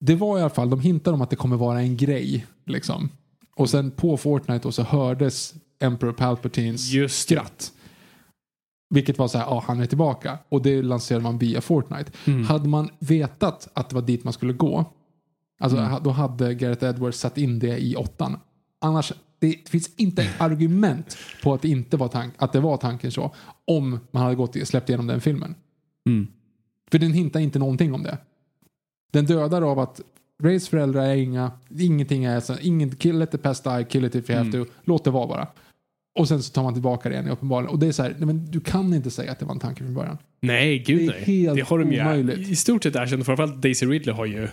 Det var i alla fall, de hintar om att det kommer vara en grej. Liksom. Och sen på Fortnite och så hördes Emperor Palpatines Just det. skratt. Vilket var så här, ja han är tillbaka. Och det lanserade man via Fortnite. Mm. Hade man vetat att det var dit man skulle gå, alltså Mm. då hade Gareth Edwards satt in det i åttan. Annars, det finns inte ett argument på att det inte var, tank, att det var tanken så, om man hade gått, släppt igenom den filmen. Mm. För den hintar inte någonting om det. Den dödar av att Rays föräldrar är inga, ingenting är så, ingen, kill it the past die, kill it if you have Mm. to, låt det vara bara. Och sen så tar man tillbaka det igen uppenbarligen. Och det är så här, nej, men du kan inte säga att det var en tanke från början. Nej, gud Det är nej. helt det har de ju omöjligt. i stort sett erkänt. Framförallt Daisy Ridley har ju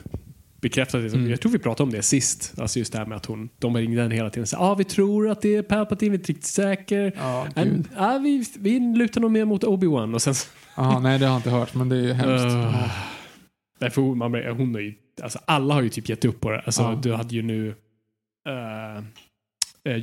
bekräftat det. Mm. Jag tror vi pratade om det sist. Alltså just det här med att hon, de ringde henne hela tiden och sa ah, vi tror att det är Palpatine, vi är inte riktigt säker. Ja, And, ah, vi, vi lutar nog mer mot Obi-Wan och sen Aha, nej, det har jag inte hört, men det är ju hemskt. Uh, nej, för hon, man, hon har ju, alltså alla har ju typ gett upp på det. Alltså, Ja. Du hade ju nu eh,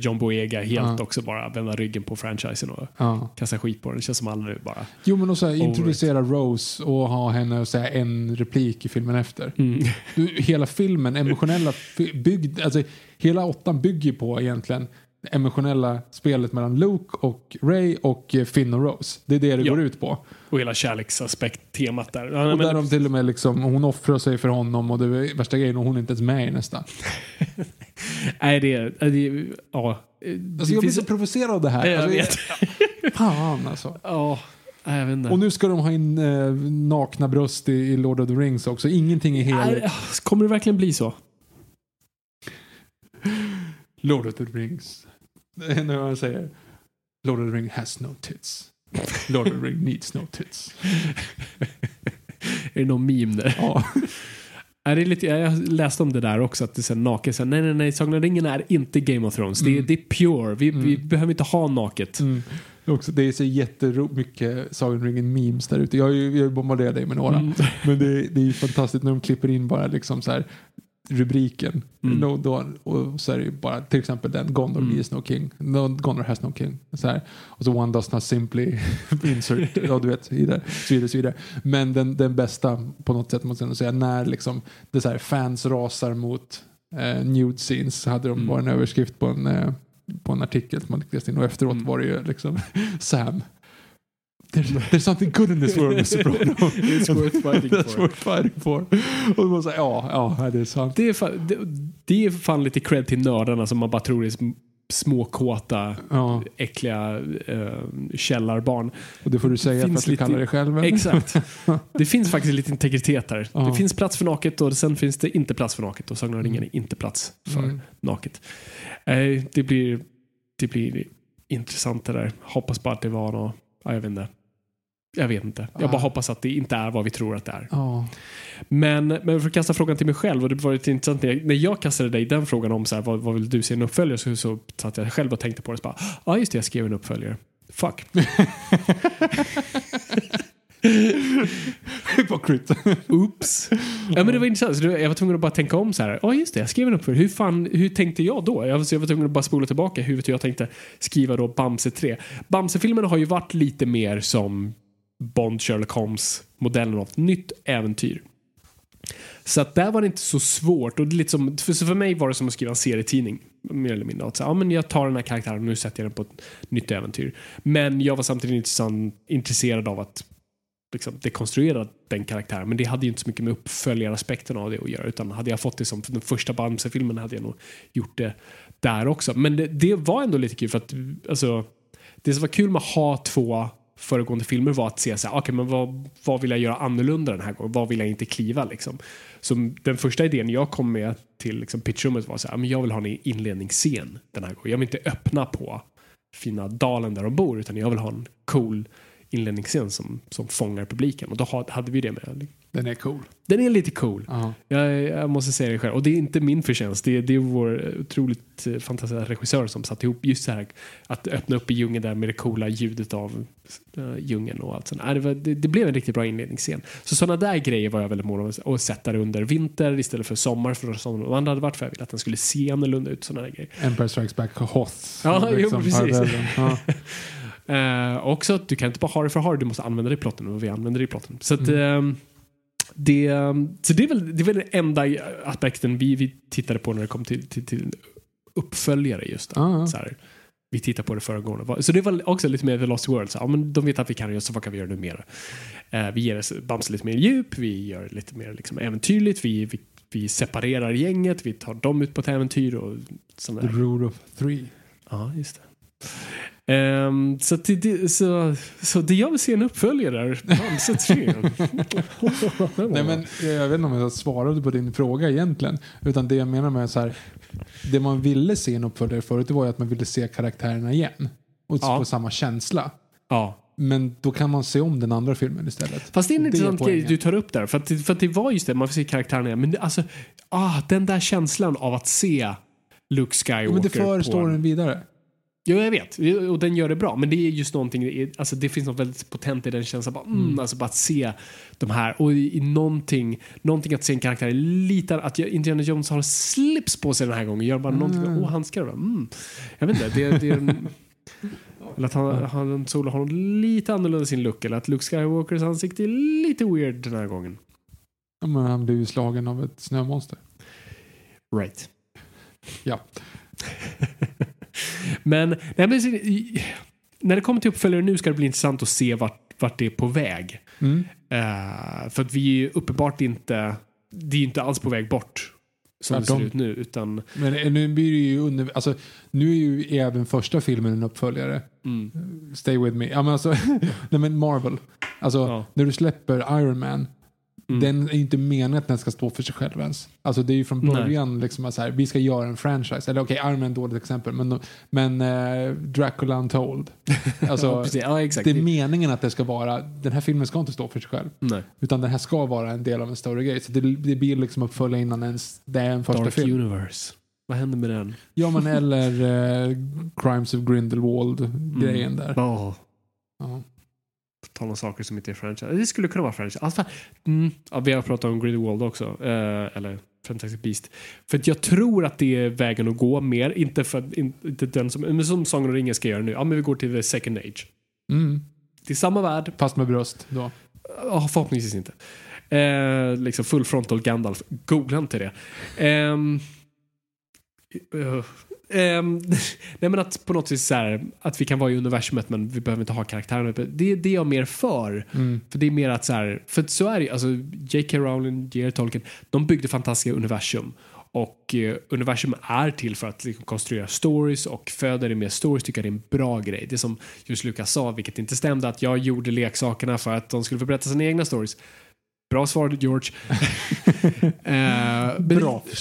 John Boyega helt Ja. också bara vända ryggen på franchisen och Ja. kasta skit på den. Det känns som alla nu bara... Jo, men också introducera Rose och ha henne säga en replik i filmen efter. Mm. *laughs* Du, hela filmen, emotionella, byggd, alltså hela åttan bygger på egentligen det emotionella spelet mellan Luke och Ray och eh, Finn och Rose. Det är det det Ja. går ut på. Och hela kärleksaspekt-temat där. Ja, Och men- där de till och med liksom, hon offrar sig för honom och det är värsta grejen och hon är inte ens med i nästa. *laughs* Nej, det är... Det ja. Alltså jag blir så provocerad av det här. Jag alltså, vet. *laughs* Fan alltså. Ja, jag vet inte. Och nu ska de ha in eh, nakna bröst i, i Lord of the Rings också. Ingenting är heligt. Kommer det verkligen bli så? Lord of the Rings. Det är när man säger Lord of the Ring has no tits. Lord of the Ring needs no tits. *laughs* Är det någon meme där? Ja. *laughs* Är det lite, jag läste om det där också, att det är naket. Så nej, nej, nej, Sagan om ringen är inte Game of Thrones. Det, är, Mm. det är pure. Vi, vi Mm. behöver inte ha naket. Mm. Också, det är så jättemycket Sagan om ringen memes där ute. Jag har ju jag har ju bombarderat dig med några. Mm. Men det, det är ju fantastiskt när de klipper in bara liksom så här rubriken. Mm. No, då, och så är det ju bara till exempel den Gondor Mm. is no king. No, Gondor has no king. Så här. Och så one does not simply *laughs* insert. ja, du vet, vidare, så vidare, så vidare. Men den, den bästa på något sätt måste jag ändå säga när liksom det så här, fans rasar mot eh, nude scenes så hade de Mm. bara en överskrift på en, eh, på en artikel som man läste in och efteråt Mm. var det ju liksom *laughs* Sam. There's, there's something good in this world Mr. Brono. *laughs* It's worth fighting for. worth fighting for. Och så här, ja, ja, det är sant. Det är, fan, det, det är fan lite cred till nördarna som man bara tror är sm- småkåta, Ja, äckliga eh, källarbarn. och det får du säga för Finns att du lite- kallar dig själv. eller? Exakt. *laughs* Det finns faktiskt lite integritet där. Ja. Det finns plats för naket och sen finns det inte plats för naket och Sagan om ringen är inte plats för Mm. naket. Eh, det, blir, det blir intressant det där. Hoppas bara att det var något, ja, jag vet inte. Jag vet inte. Jag bara hoppas att det inte är vad vi tror att det är. Ja. Men, men för att kasta frågan till mig själv och det var lite intressant när jag, när jag kastade dig den frågan om så här, vad, vad vill du se en uppföljare så, så satt jag själv och tänkte på det. Ja just det, jag skrev en uppföljare. Fuck. Hypocrite. Oops. Ja, men det var intressant. Så jag var tvungen att bara tänka om så här. Ja, just det. Jag skrev en uppföljare. Hur, fan, hur tänkte jag då? Jag var, så jag var tvungen att bara spola tillbaka huvudet hur jag tänkte skriva då Bamse 3. Bamse-filmerna har ju varit lite mer som Bond, Sherlock Holmes modellen av ett nytt äventyr. Så att där var det inte så svårt. Och det för, så för mig var det som att skriva en serietidning. Mer eller mindre. Att så, ja, men jag tar den här karaktären och nu sätter jag den på ett nytt äventyr. Men jag var samtidigt intressant, intresserad av att liksom, dekonstruera den karaktären. Men det hade ju inte så mycket med uppföljaraspekten av det att göra. Utan hade jag fått det som den första Bamse-filmen hade jag nog gjort det där också. Men det, det var ändå lite kul för att alltså, det som var kul med att ha två föregående filmer var att se så här, okay, men vad, vad vill jag göra annorlunda den här gången? Vad vill jag inte kliva liksom? Så den första idén jag kom med till liksom, pitchrummet var så här, men jag vill ha en inledningsscen den här gången. Jag vill inte öppna på fina dalen där de bor utan jag vill ha en cool inledningsscen som, som fångar publiken. Och då hade vi det med. Den är cool. Den är lite cool. Ja. Jag, jag måste säga det själv. Och det är inte min förtjänst. Det är, det är vår otroligt eh, fantastiska regissör som satt ihop just så här att öppna upp i djungeln där med det coola ljudet av uh, djungeln och allt sånt. Äh, det, var, det, det blev en riktigt bra inledningsscen. Så sådana där grejer var jag väldigt mån om att sätta under vinter istället för sommar för som de andra hade varit för jag ville att den skulle se annorlunda ut. Sådana där grejer. Empire Strikes Back Hoth. Ja, jo, precis. *laughs* Eh, också att du kan inte bara ha det för att ha det, du måste använda det i plotten och vi använder det i plotten. Så, att, Mm. eh, det, så det, är väl, det är väl den enda aspekten vi, vi tittade på när det kom till, till, till uppföljare just. Ja, ja. Så här, vi tittar på det föregående. Så det var också lite mer The Lost World. Så, ja, men de vet att vi kan det, så vad kan vi göra nu mer? Eh, vi ger Bamse lite mer djup, vi gör det lite mer liksom, äventyrligt, vi, vi, vi separerar gänget, vi tar dem ut på ett äventyr och sådana The rule of three. Ja, just det. Ehm, så, det, så, så det jag vill se en uppföljare är Bamse 3. *laughs* Nej, men jag vet inte om jag svarade på din fråga egentligen. Utan det jag menar med så här. Det man ville se en uppföljare förut det var ju att man ville se karaktärerna igen. Och Ja. få samma känsla. ja. Men då kan man se om den andra filmen istället. Fast det är en intressant grej du tar upp där. För att, för att det var just det, man får se karaktärerna igen. Men det, alltså, ah, den där känslan av att se Luke Skywalker Ja, men det för storyn vidare. Jo, jag vet. Och den gör det bra. Men det är just någonting, alltså det finns något väldigt potent i den känslan. Bara, mm, Alltså bara att se de här. Och i, i någonting, någonting att se en karaktär lite, att Indiana Jones har slips på sig den här gången. Gör bara någonting, åh handskar. bara, Mm. Jag vet inte, det, det är en, *laughs* Eller att han, han Solo har lite annorlunda sin look. Eller att Luke Skywalkers ansikte är lite weird den här gången. Ja, men han blev ju slagen av ett snömonster. Right. Ja. *laughs* Men, nej, men när det kommer till uppföljare nu ska det bli intressant att se vart, vart det är på väg. Mm. Eh, för att vi är uppenbart inte, det är inte alls på väg bort som det Tvärtom. ser ut nu. Utan, Men nu blir det ju under, alltså, nu är ju även första filmen en uppföljare. mm, Stay with me. Ja, men alltså, *laughs* nej men Marvel. Alltså, Ja. när du släpper Iron Man. Mm. Den är inte meningen att den ska stå för sig själv ens. Alltså det är ju från Nej. början liksom att så här, vi ska göra en franchise. Eller okej, Iron Man är ett dåligt exempel. Men, men eh, Dracula Untold. *laughs* Alltså, ja. Ja, exakt. det är meningen att det ska vara, den här filmen ska inte stå för sig själv. nej. Utan den här ska vara en del av en större grej. Så det, det blir liksom uppfölja innan ens det är en första Dark film. Universe. Vad händer med den? Ja men *laughs* eller eh, Crimes of Grindelwald grejen där. Oh. Ja. Tal om saker som inte är franchise. Det skulle kunna vara franchise. Alltså, mm, ja, vi har pratat om Grindelwald också. Eh, eller Fantastic Beast. För att jag tror att det är vägen att gå mer. Inte för att, in- inte den som, men som Sagan om ringen ska göra nu. Ja, men vi går till the second age. Mm. Det är samma värld. Fast med bröst då. Ja, förhoppningsvis inte. Eh, liksom full frontal Gandalf. Googla inte det. Ehm, eh, ehm, *laughs* nej men att på något vis så här, att vi kan vara i universumet men vi behöver inte ha karaktärerna. Det, det är jag mer för. Mm. För det är mer att så här, för så är det ju, alltså J.K. Rowling, J.R. Tolkien, de byggde fantastiska universum. Och eh, universum är till för att liksom, konstruera stories och föder det med stories tycker jag det är en bra grej. Det som just Lucas sa, vilket inte stämde, att jag gjorde leksakerna för att de skulle få berätta sina egna stories. Bra svar George. *laughs* Men- Bra *laughs*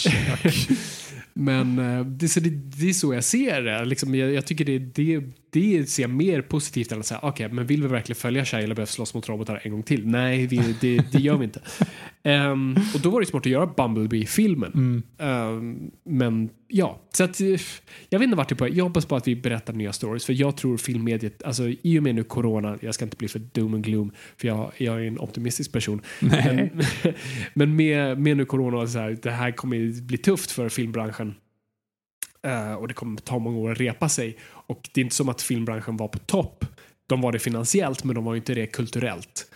Men eh, det, det, det är så jag ser det. Liksom, jag, jag tycker det, det, det ser jag mer positivt än att säga, okej, men vill vi verkligen följa Shia LaBeouf slåss mot robotar en gång till? Nej, vi, det, det gör vi inte. *laughs* Ehm, och då var det smart att göra Bumblebee-filmen. Ehm, men ja, så att eh, jag vet inte vart det är på Jag hoppas på att vi berättar nya stories, för jag tror filmmediet, alltså i och med nu corona, jag ska inte bli för doom and gloom, för jag, jag är en optimistisk person. Men, *laughs* men med, med nu corona, så här, det här kommer bli tufft för filmbranschen. Eh, och det kommer ta många år att repa sig. Och det är inte som att filmbranschen var på topp. De var det finansiellt, men de var inte det kulturellt.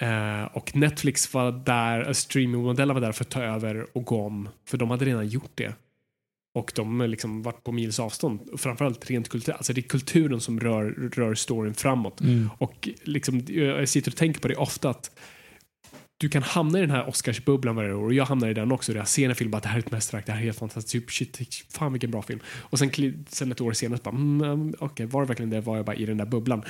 Eh, och Netflix var där, streamingmodellen var där för att ta över och gå om, för de hade redan gjort det. Och de har liksom varit på mils avstånd. Och Framförallt rent kulturellt. Alltså det är kulturen som rör, rör storyn framåt. Och liksom, jag sitter och tänker på det ofta att du kan hamna i den här Oscarsbubblan varje år och jag hamnar i den också. Där jag ser en film bara det här är ett mästerverk, det här är helt fantastiskt. Typ, shit, fan vilken bra film. Och sen, sen ett år senare bara, mm, okej, var det verkligen det? Var jag bara i den där bubblan?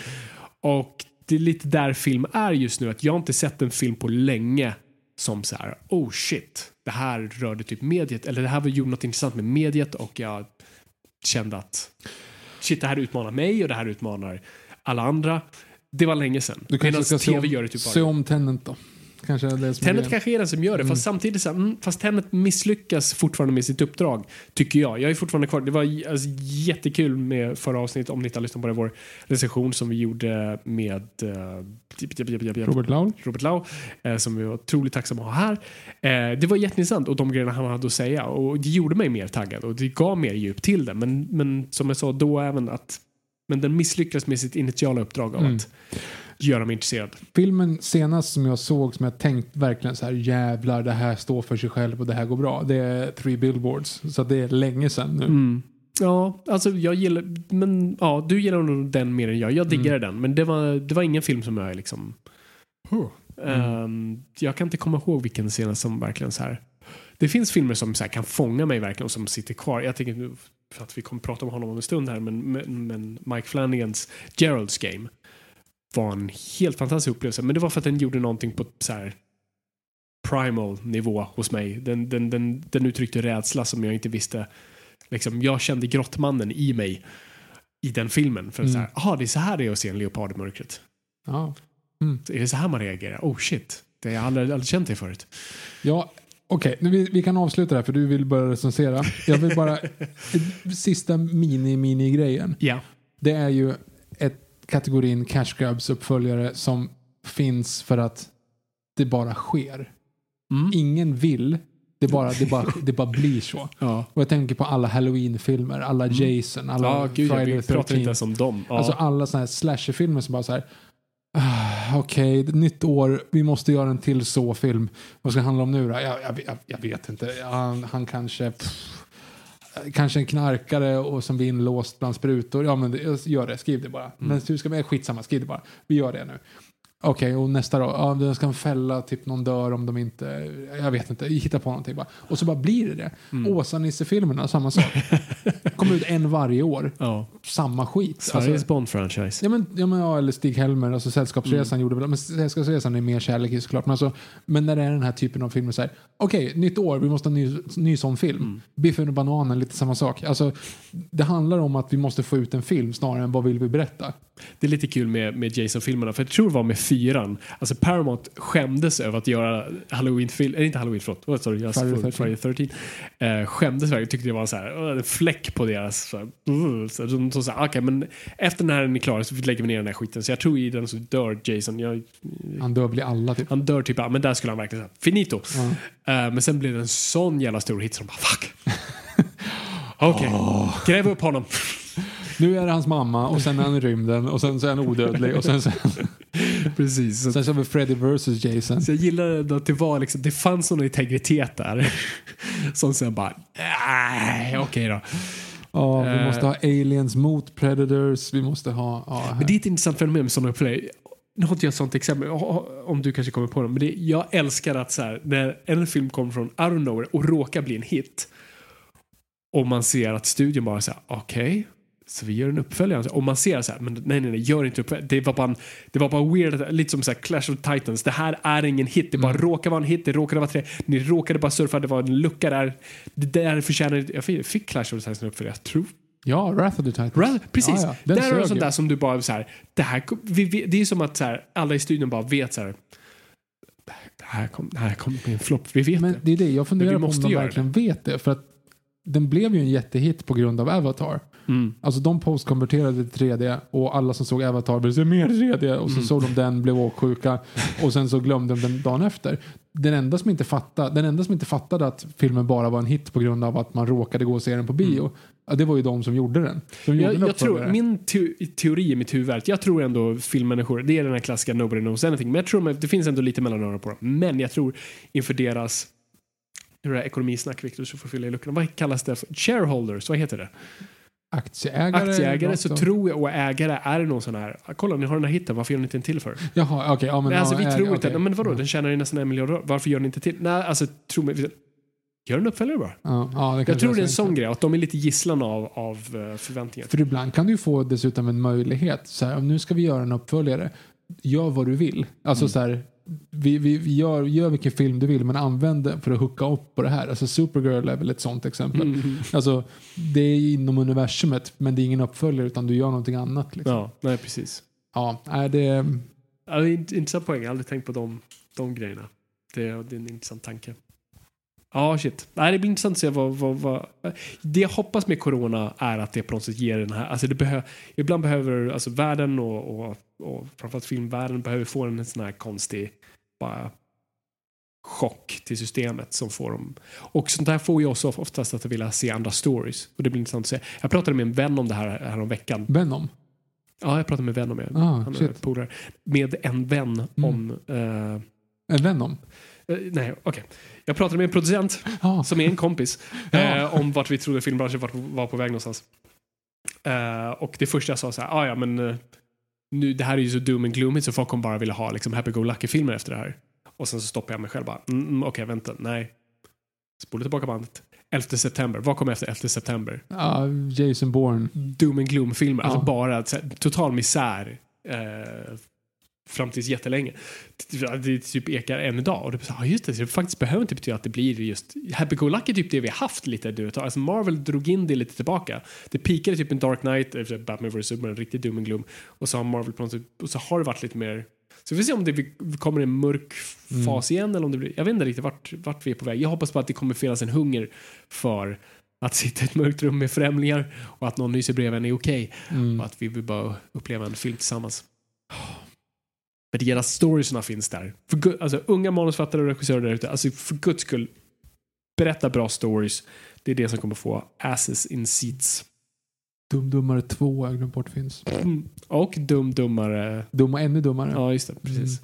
Och det är lite där film är just nu. Att jag har inte sett en film på länge som så här, oh shit, det här rörde typ mediet. Eller det här var gjorde något intressant med mediet och jag kände att shit, det här utmanar mig och det här utmanar alla andra. Det var länge sedan. Du kanske ska se om, gör det typ se om Tenet då. Kanske är det som är Tenet grejen. kanske är den som gör det, fast samtidigt så här, mm, fast Tenet misslyckas fortfarande med sitt uppdrag, tycker jag. Jag är fortfarande kvar. Det var alltså, jättekul med förra avsnittet, om ni inte har lyssnat på det, vår recension som vi gjorde med uh, Robert Laul. Robert Lau, eh, som vi var otroligt tacksamma att ha här. Eh, det var jätteintressant och de grejerna han hade att säga och det gjorde mig mer taggad och det gav mer djup till det. Men, men som jag sa då även att men den misslyckades med sitt initiala uppdrag av Mm. att göra mig intresserad. Filmen senast som jag såg som jag tänkt verkligen så här jävlar det här står för sig själv och det här går bra. Det är Three Billboards. Så det är länge sedan nu. Mm. Ja, alltså jag gillar, men ja, du gillar nog den mer än jag. Jag diggade den, men det var, det var ingen film som jag liksom... Ehm, jag kan inte komma ihåg vilken scen som verkligen så här... Det finns filmer som så här kan fånga mig verkligen och som sitter kvar. Jag tänker nu, för att vi kommer prata om honom om en stund här, men, men, men Mike Flanagans Gerald's Game var en helt fantastisk upplevelse. Men det var för att den gjorde någonting på så här primal nivå hos mig. Den, den, den, den uttryckte rädsla som jag inte visste. Liksom, jag kände grottmannen i mig i den filmen. För att så här, aha, det är så här det är att se en leopard i mörkret. Ja. Så är det så här man reagerar? Oh shit, det har jag aldrig, aldrig känt det förut. Ja, okej. nu Vi, vi kan avsluta det här för du vill börja recensera. Jag vill bara... *laughs* sista mini-mini-grejen. Ja. Det är ju ett kategorin Cash Grabs uppföljare som finns för att det bara sker. Mm. Ingen vill. Det bara, det, bara, det bara blir så. *laughs* Ja. Och jag tänker på alla Halloween-filmer, alla Jason, alla Ja, gud, Friday the pratar 13th. inte ens om dem. Ja. Alltså alla sådana här slasherfilmer som bara så här. ah, Okej, nytt år, vi måste göra en till så-film. Vad ska det handla om nu då? Jag, jag, jag, jag vet inte. Han, han kanske... Pff, kanske en knarkare och som blir inlåst bland sprutor. Ja, men det, gör det. Skriv det bara. Men hur ska vi... Skitsamma, skriv det bara. Vi gör det nu. Okej, och nästa då? Ja, den ska fälla, typ någon dör om de inte... Jag vet inte, hitta på någonting bara. Och så bara blir det det. Åsa-Nisse-filmerna, samma sak. *laughs* Kommer ut en varje år. ja. Samma skit. Sveriges Alltså, Bond-franchise. Ja men, ja men ja, eller Stig-Helmer, alltså Sällskapsresan Mm. gjorde väl, men Sällskapsresan är mer kärlek i såklart. Men, alltså, men när det är den här typen av filmer så här, okej, nytt år, vi måste ha en ny, ny sån film. Mm. Biffen och bananen, lite samma sak. Alltså, det handlar om att vi måste få ut en film snarare än vad vill vi berätta. Det är lite kul med, med Jason-filmerna, för jag tror det var med fyran. Alltså Paramount skämdes över att göra Halloween-film, eller inte Halloween, förlåt, oh, sorry, just Friday Friday, 13. Eh, skämdes verkligen, tyckte det var så här, en fläck på deras, så, här, så de sa okej men efter den här är ni klara så lägger vi ner den här skiten. Så jag tror i den så dör Jason, jag, Han dör blir alla typ. han dör typ, men där skulle han verkligen säga finito. Ja. Eh, men sen blev det en sån jävla stor hit så de bara fuck. *laughs* Okej, gräv upp honom. Nu är det hans mamma och sen är han i rymden och sen så är han odödlig och sen så, Precis. Så sen har vi Freddy vs Jason. Så jag gillar ändå att det var liksom, det fanns någon integritet där. *laughs* Som sen bara, nej, okej då. Ja, vi Eh. måste ha aliens mot predators, vi måste ha... Ja, Men det är ett intressant fenomen med sådana uppföljare. Nu har inte jag ett sånt exempel, om du kanske kommer på det. Men det, jag älskar att så här, när en film kommer från out of nowhere och råkar bli en hit. Och man ser att studion bara säger okej, så vi gör en uppföljare. Och man ser så här, men nej, nej, nej, gör inte uppföljare. Det var bara, en, det var bara weird, lite som så här Clash of Titans. Det här är ingen hit, det bara råkar vara en hit, det råkade vara tre. Ni råkade bara surfa, det var en lucka där. Det där förtjänar, jag fick, fick Clash of Titans en uppföljare, jag tror Ja, Wrath of the Titans. Ra- Precis. Ja, ja. Där du sög sånt där som du bara så här, det här, kom- vi, vi, det är som att så här, alla i studion bara vet så här, det här kommer det kommer bli en flopp, vi vet Men det. det är det, jag funderar på om måste de verkligen vet det. För att den blev ju en jättehit på grund av Avatar. Mm. Alltså de postkonverterade till 3D och alla som såg Avatar ville se mer 3D och så Mm. såg de den, blev åksjuka och sen så glömde de den dagen efter. Den enda, som inte fattade, den enda som inte fattade att filmen bara var en hit på grund av att man råkade gå och se den på bio, ja, det var ju de som gjorde den. De gjorde Jag, en jag tror, min te- teori i mitt huvud är att jag tror ändå filmmänniskor, det är den här klassiska nobody knows anything, men jag tror att det finns ändå lite mellanöron på dem. Men jag tror inför deras hur är det ekonomisnack, Victor, så får fylla i luckorna. Vad kallas det? För? Shareholders, vad heter det? Aktieägare. Aktieägare, så tror jag, och ägare, är det någon sån här, "Ah, kolla ni har den här hitten, varför gör ni inte en till för? Jaha, okej. ja, men, Nej, alltså ja, vi ägare, tror inte, okej. men vadå, den tjänar ju nästan en miljard varför gör ni inte till? Nej, alltså tro mig, gör en uppföljare bara. Ja, ja, Jag tror det är en så sån grej, att de är lite gisslan av, av eh, förväntningar. För ibland kan du få dessutom en möjlighet. Så här, nu ska vi göra en uppföljare. Gör vad du vill. Alltså Mm. så här, vi, vi, vi gör, gör vilken film du vill men använd den för att hooka upp på det här. Alltså Supergirl är väl ett sånt exempel. Mm. Alltså, det är inom universumet men det är ingen uppföljare utan du gör någonting annat. Liksom. Ja, nej precis. Ja, är det, Ja, det är en intressant poäng, jag har aldrig tänkt på de, de grejerna. Det, det är en intressant tanke. Ja, shit. Nej, det blir intressant att se vad, vad, vad... Det jag hoppas med corona är att det på något sätt ger den här... Alltså det behö, ibland behöver alltså världen och, och, och framförallt filmvärlden behöver få en sån här konstig bara chock till systemet som får dem. Och sånt där får ju oss oftast att vilja se andra stories. Och det blir intressant att se. Jag pratade med en vän om det här, här om veckan. Venom? Ja, jag pratade med en vän om det. Ah, Han är polare. Med en vän Mm. om... eh, En Venom? Eh, nej, okej. Jag pratade med en producent Ja. som är en kompis *laughs* Ja. eh, om vart vi trodde filmbranschen var, var på väg någonstans. Eh, och det första jag sa så här, ah, ja men eh, nu, det här är ju så doom and gloomy så folk kommer bara vilja ha liksom happy-go-lucky-filmer efter det här. Och sen så stoppar jag mig själv bara, mm, mm, okej vänta, nej. Spola tillbaka bandet. 11 september, vad kommer efter 11 september? Ja, Jason Bourne. Doom and gloom-filmer, Ja. alltså bara här, total misär. Eh, fram tills jättelänge. Det typ ekar än idag. Och det, är så, ja, just det, det faktiskt behöver inte betyda att det blir just Happy-Go-Lucky typ det vi haft lite nu ett tag. Alltså Marvel drog in det lite tillbaka. Det pikade typ en Dark Knight, efter Batman vs Superman, en riktig doom and gloom. Och så har Marvel på något sätt, och så har det varit lite mer så vi får se om det kommer en mörk fas igen eller om det blir, jag vet inte riktigt vart, vart vi är på väg. Jag hoppas på att det kommer finnas en hunger för att sitta i ett mörkt rum med främlingar och att någon nyser bredvid en är okej. Mm. Och att vi vill bara uppleva en film tillsammans. Men de storiesna finns där. För, alltså, unga manusfattare och regissörer där ute, alltså för guds skull, berätta bra stories. Det är det som kommer få asses in seats. Dum Dummare 2 har jag glömt bort finns. Mm. Och dum dummare. Dum och ännu dummare. Ja, just det. Precis.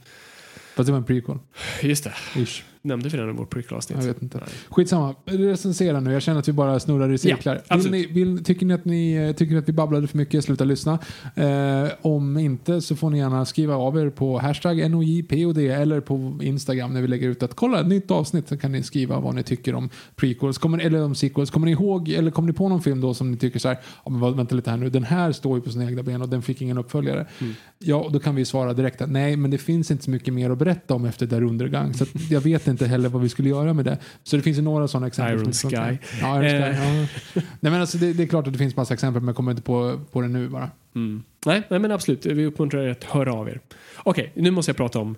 Fast det var en prequel. Just det. Ish. Nämnde vi den i vårt prequel-avsnitt? Jag vet inte. Nej. Skitsamma. Recensera nu. Jag känner att vi bara snurrar i cirklar. vill absolut. ni, vill, tycker ni att ni eh, tycker att vi babblade för mycket, sluta lyssna. Eh, om inte så får ni gärna skriva av er på hashtag NOJPOD eller på Instagram när vi lägger ut att kolla ett nytt avsnitt så kan ni skriva vad ni tycker om prequels kommer, eller om sequels. Kommer ni ihåg eller kommer ni på någon film då som ni tycker så här, ja, men vänta lite här nu, den här står ju på sina egna ben och den fick ingen uppföljare. Mm. Ja, då kan vi svara direkt att nej, men det finns inte så mycket mer att berätta om efter där undergång. Så att jag vet inte heller vad vi skulle göra med det. Så det finns ju några sådana exempel. Iron Sky. Ja, Iron Sky. Eh. Ja. Nej, men alltså, det, det är klart att det finns massa exempel, men jag kommer inte på, på det nu bara. Mm. Nej, nej, men absolut. Vi uppmuntrar er att höra av er. Okej, nu måste jag prata om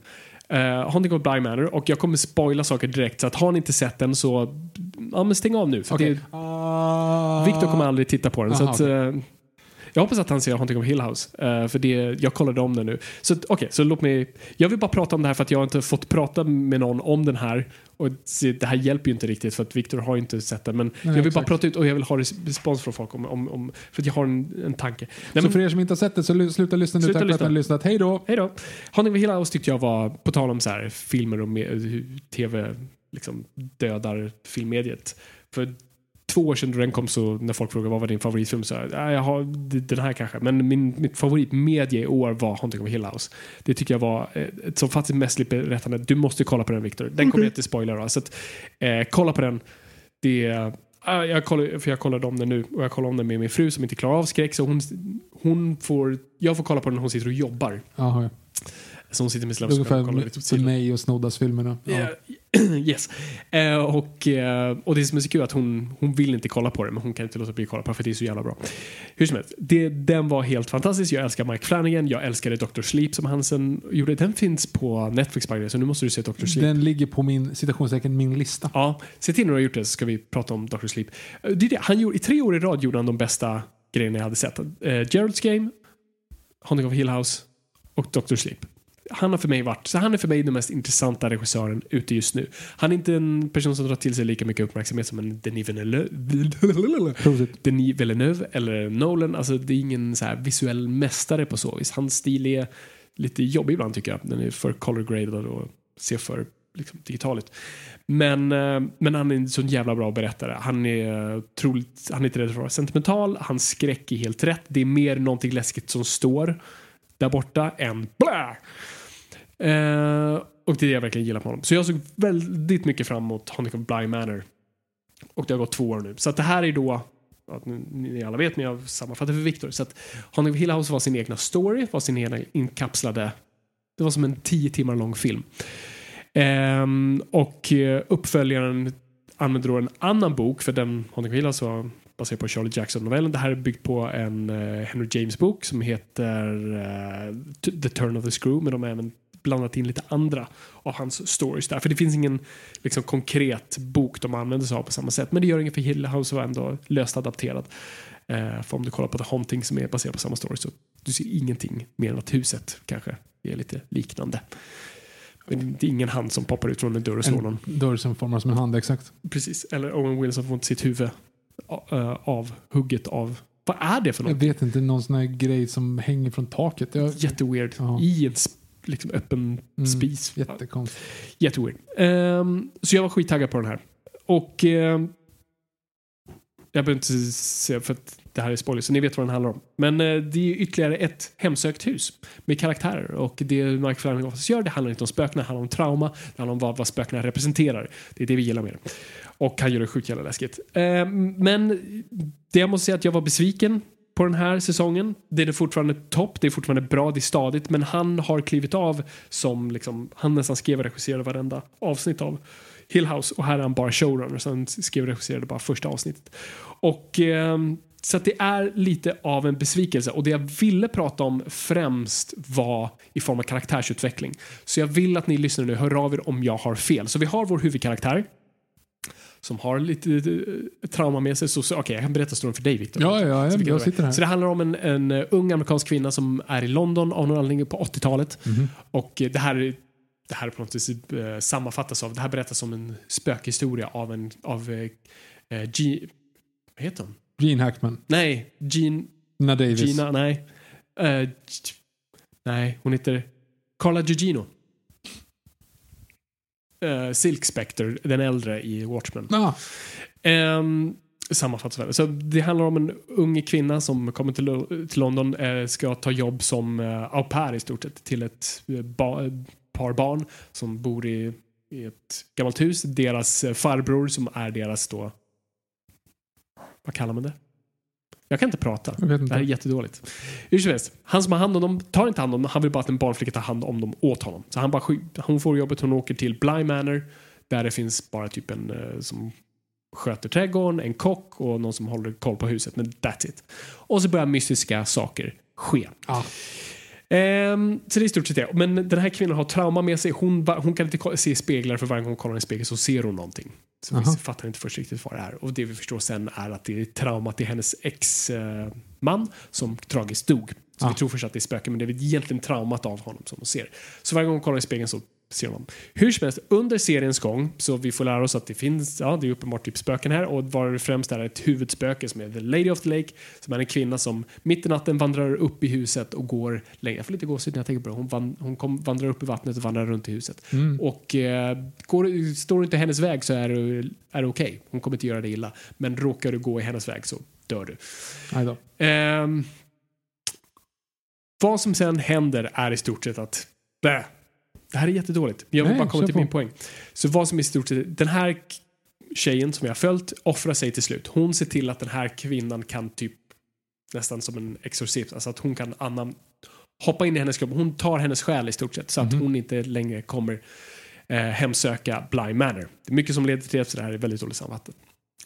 uh, Haunting of Bly Manor och jag kommer spoila saker direkt så att har ni inte sett den så ja, men stäng av nu. För Okej. det, Victor kommer aldrig titta på den. så Aha, att, eh, jag hoppas att han ser Haunting of Hill House. eh, för det, jag kollade om den nu. Så okej, så låt mig... Jag vill bara prata om det här för att jag inte fått prata med någon om den här. Och det här hjälper ju inte riktigt för att Victor har inte sett den. Men jag vill bara exakt. prata ut och jag vill ha res- respons från folk om, om, om för att jag har en, en tanke. Nej, Så men- för er som inte har sett det så lu- sluta lyssna nu. Sluta Tack för att lyssna. ni har lyssnat. Hej då! Hej då. Haunting of Hill House tyckte jag var, på tal om så här, filmer och me- hur tv liksom dödar filmmediet. För två år sedan då den kom så när folk frågade vad var din favoritfilm så jag, jag har den här kanske. Men min, mitt favoritmedie i år var Haunting of Hill House. Det tycker jag var eh, ett så faktiskt mestligt berättande. Du måste kolla på den Victor. Den kommer jag inte spoila då. Så att, eh, kolla på den. Det är Ja, jag kollar, för jag kollade om den nu och jag kollar om den med min fru som inte klarar av skräck så hon, hon får, jag får kolla på den när hon sitter och jobbar. Jaha, hon sitter med sina och kollar lite Ungefär för mig och Snoddas-filmerna. Ja. *clears throat* Yes. Eh, och, eh, och det som är så kul är att hon, hon vill inte kolla på det, men hon kan inte låta bli att kolla på det för det är så jävla bra. Hur som helst, det, den var helt fantastisk. Jag älskar Mike Flanagan, jag älskade Dr. Sleep som han sen gjorde. Den finns på Netflix by så nu måste du se Dr. Sleep. Den ligger på min, citationstecken, min lista. Ja, se till när du har gjort det så ska vi prata om Dr. Sleep. Eh, Det är det. Han gjorde, I tre år i rad gjorde han de bästa grejerna jag hade sett. Uh, Gerald's Game, Haunting of Hill House och Dr. Sleep. Han har för mig varit, så han är för mig den mest intressanta regissören ute just nu. Han är inte en person som drar till sig lika mycket uppmärksamhet som en Denis Villeneuve. Denis Villeneuve eller Nolan. Alltså det är ingen så visuell mästare på så vis. Hans stil är lite jobbig ibland tycker jag. Den är för color graded och ser för liksom, digital ut. Men, eh, men han är en sån jävla bra berättare. Han är otroligt, han är inte rädd för att vara sentimental. Hans skräck är helt rätt. Det är mer någonting läskigt som står där borta än blä. Eh, och det är det jag verkligen gillar på honom. Så jag såg väldigt mycket fram emot Haunting of Bly Manor. Och det har gått två år nu. Så att det här är då, ja, nu- ni alla vet men jag sammanfattar för Viktor. Så att Haunting of Hill House var sin egna story, var sin egna inkapslade, det var som en tio timmar lång film. Ehm, och eh, uppföljaren använder då en annan bok, för den Haunting of Hill House var baserad på Charlie Jackson-novellen. Det här är byggt på en eh, Henry James-bok som heter uh, The Turn of the Screw, men de har även blandat in lite andra av hans stories där. För det finns ingen liksom, konkret bok de använder sig av på samma sätt. Men det gör inget för Hill House var ändå löst adapterad. Eh, för om du kollar på The Haunting som är baserad på samma story så du ser ingenting mer än att huset kanske är lite liknande. Men det är ingen hand som poppar ut från en dörr och slår någon. En dörr som formar som en hand, exakt. Precis. Eller Owen Wilson får inte sitt huvud uh, avhugget av... Vad är det för Jag något? vet inte, någon sån här grej som hänger från taket. Jag, Jätteweird. I en liksom öppen Mm, spis. Jättekonstigt. Jätteweird. Ehm, så jag var skittaggad på den här. Och ehm, jag behöver inte säga för att det här är spoiler, så ni vet vad den handlar om. Men eh, det är ytterligare ett hemsökt hus med karaktärer. Och det Mike Flanagan oftast gör, det handlar inte om spöken, det handlar om trauma, det handlar om vad, vad spökena representerar. Det är det vi gillar med det. Och han gör det sjukt jävla läskigt. Ehm, men det jag måste säga att jag var besviken på den här säsongen. Det är fortfarande topp, det är fortfarande bra, det är stadigt, men han har klivit av som liksom, han nästan skrev och regisserade varenda avsnitt av Hill House och här är han bara showrunner, så han skrev och regisserade bara första avsnittet. Och eh, så att det är lite av en besvikelse och det jag ville prata om främst var i form av karaktärsutveckling. Så jag vill att ni lyssnar nu, hör av er om jag har fel. Så vi har vår huvudkaraktär som har lite eh, trauma med sig. Så, så, Okej, jag kan berätta storyn för dig Victor. Ja, ja, ja, jag sitter här. Så det handlar om en, en eh, ung amerikansk kvinna som är i London av någon anledning på 80-talet. Mhm. Och eh, det här, det här på något vis eh, sammanfattas av, det här berättas som en spökhistoria av en, av eh, eh, G, vad heter hon? Gene Hackman. Nej, Jean, Gina Davis. Gina, nej. G- nej, hon heter Carla Gugino. Uh, Silk Spectre, den äldre i Watchmen. Ah, Um, sammanfattas väl. Så det handlar om en ung kvinna som kommer till, till London, eh, ska ta jobb som uh, au pair i stort sett till ett eh, ba, par barn som bor i, i ett gammalt hus. Deras eh, farbror som är deras då, vad kallar man det? Jag kan inte prata. jag Det här är jättedåligt. Hur som helst, han som har hand om dem tar inte hand om dem. Han vill bara att en barnflicka tar hand om dem åt honom. Så han bara, hon får jobbet, hon åker till Bly Manor där det finns bara typ en eh, som sköter trädgården, en kock och någon som håller koll på huset. Men that's it. Och så börjar mystiska saker ske. Ah. Ehm, så det är i stort sett det. Men den här kvinnan har trauma med sig. Hon, hon kan inte se speglar för varje gång hon kollar i en spegel så ser hon någonting. Så vi Aha. fattar inte först riktigt vad det är. Och det vi förstår sen är att det är trauma till hennes ex-man som tragiskt dog. Så Ah. vi tror först att det är spöken men det är egentligen traumat av honom som hon ser. Så varje gång hon kollar i spegeln så ser hon honom. Hur som helst, under seriens gång så vi får lära oss att det finns, ja det är uppenbart typ spöken här och var det främst är ett huvudspöke som är The Lady of the Lake som är en kvinna som mitt i natten vandrar upp i huset och går längre. Jag får lite gåshud när jag tänker på det. Hon, van, hon kom, vandrar upp i vattnet och vandrar runt i huset. Mm. Och eh, går, står du inte hennes väg så är, det- är det okej. Hon kommer inte göra dig illa. Men råkar du gå i hennes väg så dör du. Ehm, vad som sen händer är i stort sett att bä, det här är jättedåligt. Jag vill Nej, bara komma till på. min poäng. Så vad som i stort sett, den här tjejen som jag har följt offrar sig till slut. Hon ser till att den här kvinnan kan typ nästan som en exorcism, alltså att hon kan annan, hoppa in i hennes kropp. Hon tar hennes själ i stort sett så att hon inte längre kommer eh, hemsöka Bly Manor. Det är mycket som leder till att det här är väldigt dåligt sammanfattat.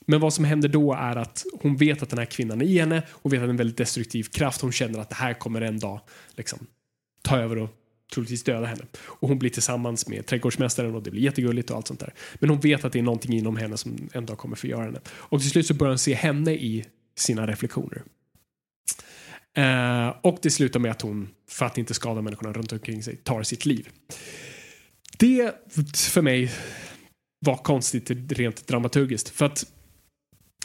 Men vad som händer då är att hon vet att den här kvinnan är i henne. Hon vet att det är en väldigt destruktiv kraft. Hon känner att det här kommer en dag liksom, ta över och troligtvis döda henne. Och hon blir tillsammans med trädgårdsmästaren och det blir jättegulligt och allt sånt där. Men hon vet att det är någonting inom henne som en dag kommer förgöra henne. Och till slut så börjar hon se henne i sina reflektioner. Eh, och det slutar med att hon, för att inte skada människorna runt omkring sig, tar sitt liv. Det för mig var konstigt rent dramaturgiskt. För att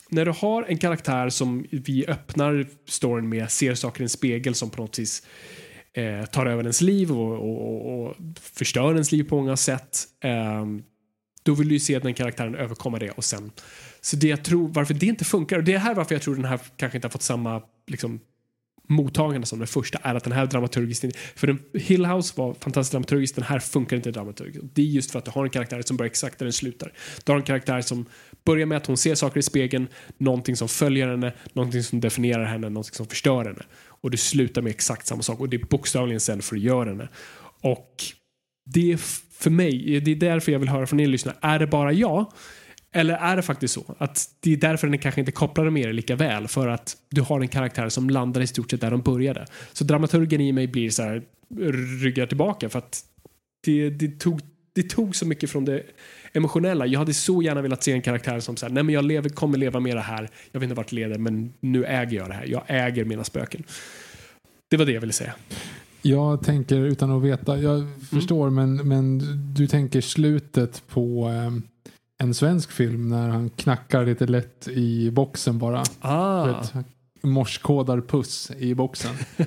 när du har en karaktär som vi öppnar storyn med, ser saker i en spegel som på något vis eh, tar över ens liv och, och, och, förstör ens liv på många sätt. Eh, då vill du ju se den karaktären överkomma det och sen. Så det jag tror, varför det inte funkar, och det är här varför jag tror den här kanske inte har fått samma liksom, mottagande som den första är att den här dramaturgiskt, för den, Hill House var fantastiskt dramaturgiskt, den här funkar inte dramaturgiskt. Det är just för att du har en karaktär som börjar exakt där den slutar. Du har en karaktär som börjar med att hon ser saker i spegeln, någonting som följer henne, någonting som definierar henne, någonting som förstör henne. Och du slutar med exakt samma sak och det är bokstavligen sen förgör henne. Och det är för mig, det är därför jag vill höra från er lyssnare, är det bara jag? Eller är det faktiskt så att det är därför den kanske inte kopplar med er lika väl för att du har en karaktär som landar i stort sett där de började. Så dramaturgen i mig blir så här ryggar tillbaka för att det, det, tog, det tog så mycket från det emotionella. Jag hade så gärna velat se en karaktär som säger nej men jag lever, kommer leva med det här. Jag vet inte vart det leder men nu äger jag det här. Jag äger mina spöken. Det var det jag ville säga. Jag tänker utan att veta, jag Mm. förstår men, men du tänker slutet på eh, en svensk film när han knackar lite lätt i boxen bara. Ah. Vet, morskodar puss i boxen. *laughs*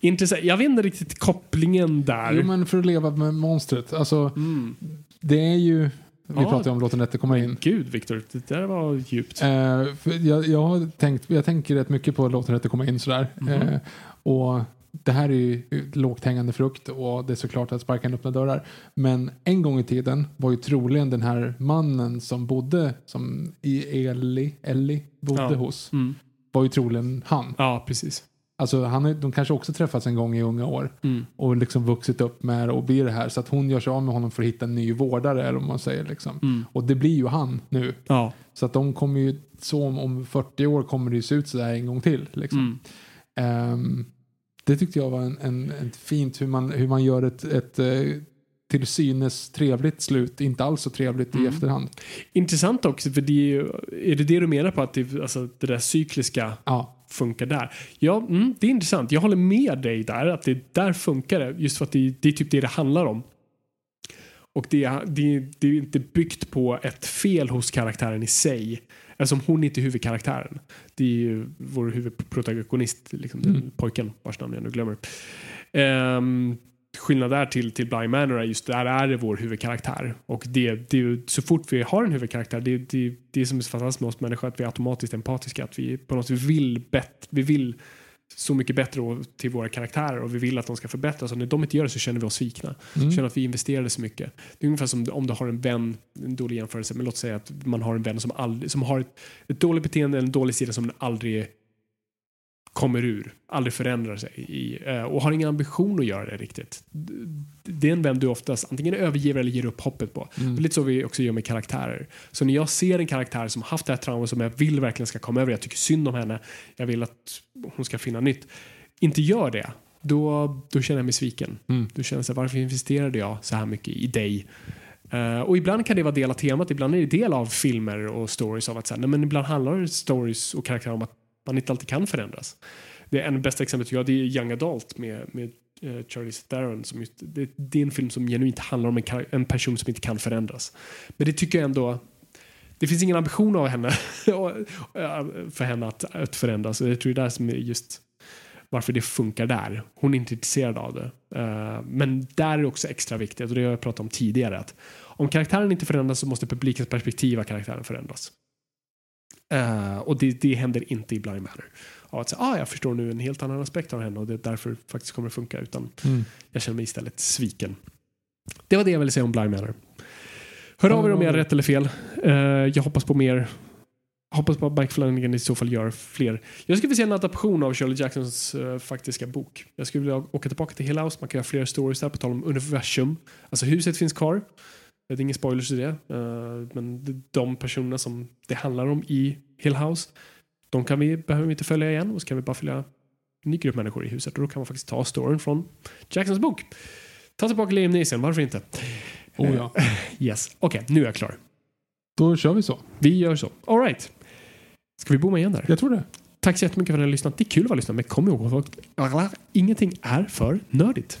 Intressant. Jag vet inte riktigt kopplingen där. Jo men för att leva med monstret. Alltså, Mm. Det är ju, vi Ja. pratar ju om Låt den rätte komma in. Gud Viktor, det där var djupt. Eh, för jag, jag, har tänkt, jag tänker rätt mycket på Låt den rätte komma in sådär. Mhm. Eh, och det här är ju lågt hängande frukt och det är såklart att sparka in öppna dörrar. Men en gång i tiden var ju troligen den här mannen som bodde som i Ellie, Ellie bodde Ja. hos. Mm. Var ju troligen han. Ja, precis. Alltså han, de kanske också träffats en gång i unga år. Mm. Och liksom vuxit upp med det och blir det här. Så att hon gör sig av med honom för att hitta en ny vårdare. Eller om man säger liksom. Mm. Och det blir ju han nu. Ja. Så att de kommer ju, så om, om 40 år kommer det ju se ut sådär en gång till. Liksom. Mm. Ehm, det tyckte jag var en, en, en fint hur man, hur man gör ett, ett eh, till synes trevligt slut, inte alls så trevligt Mm. i efterhand. Intressant också, för det är, ju, är det det du menar på att det, alltså, det där cykliska Ja, funkar där? Ja, mm, det är intressant. Jag håller med dig där, att det där funkar det. Just för att det, det är typ det det handlar om. Och det, är- det, det är inte byggt på ett fel hos karaktären i sig. Eftersom hon inte är huvudkaraktären. Det är ju vår huvudprotagonist, liksom, den pojken vars namn jag nu glömmer. Um, skillnad där till, till Bly Manor är just där är det vår huvudkaraktär. Och det, det så fort vi har en huvudkaraktär, det, det, det är som är så fantastiskt med oss människor att vi är automatiskt empatiska. Att vi på något sätt vill, bet, vi vill så mycket bättre till våra karaktärer och vi vill att de ska förbättras. Och när de inte gör det så känner vi oss svikna. Känner att vi investerade så mycket. Det är ungefär som om du har en vän, en dålig jämförelse, men låt säga att man har en vän som, aldrig, som har ett, ett dåligt beteende, en dålig sida som den aldrig kommer ur, aldrig förändrar sig i, eh, och har ingen ambition att göra det riktigt. Det är en vän du oftast antingen överger eller ger upp hoppet på. Det är lite så vi också gör med karaktärer. Så när jag ser en karaktär som har haft det här traumat som jag vill verkligen ska komma över, jag tycker synd om henne, jag vill att hon ska finna nytt, inte gör det, då, då känner jag mig sviken. Då känner jag varför investerade jag så här mycket i dig? Eh, och ibland kan det vara del av temat, ibland är det del av filmer och stories av att så här, nej, men ibland handlar stories och karaktärer om att man inte alltid kan förändras. Det är en bästa exemplet tycker jag, det är Young Adult med, med eh, Charlize Theron. Som just, det, det är en film som genuint handlar om en, en person som inte kan förändras. Men det tycker jag ändå, det finns ingen ambition av henne *laughs* eh, för henne att, att förändras. Jag tror det är där som är just varför det funkar där. Hon är inte intresserad av det. Eh, men där är det också extra viktigt, och det har jag pratat om tidigare, att om karaktären inte förändras så måste publikens perspektiv av karaktären förändras. Eh, och det, det händer inte i Blind Manor. Av att säga, ah, jag förstår nu en helt annan aspekt av henne och det är därför faktiskt kommer det funka. Utan jag känner mig istället sviken. Det var det jag ville säga om Blind Manor. Hör av er om jag har rätt eller fel. Eh, jag hoppas på mer hoppas på att Mike Flanagan i så fall gör fler. Jag skulle vilja se en adaption av Shirley Jacksons uh, faktiska bok. Jag skulle vilja åka tillbaka till Hill House. Man kan göra fler stories där på tal om universum. Alltså huset finns kvar. Det är ingen spoilers i det. Uh, men de personerna som det handlar om i Hill House, de kan vi, behöver vi inte följa igen och så kan vi bara följa en ny grupp människor i huset och då kan man faktiskt ta storyn från Jacksons bok. Ta tillbaka Liam Neeson, varför inte? Oh ja. yes, okej, okay, nu är jag klar. Då kör vi så. Vi gör så. All right. Ska vi bomma igen där? Jag tror det. Tack så jättemycket för att ni har lyssnat. Det är kul att vara lyssnat, men kom ihåg att ingenting är för nördigt.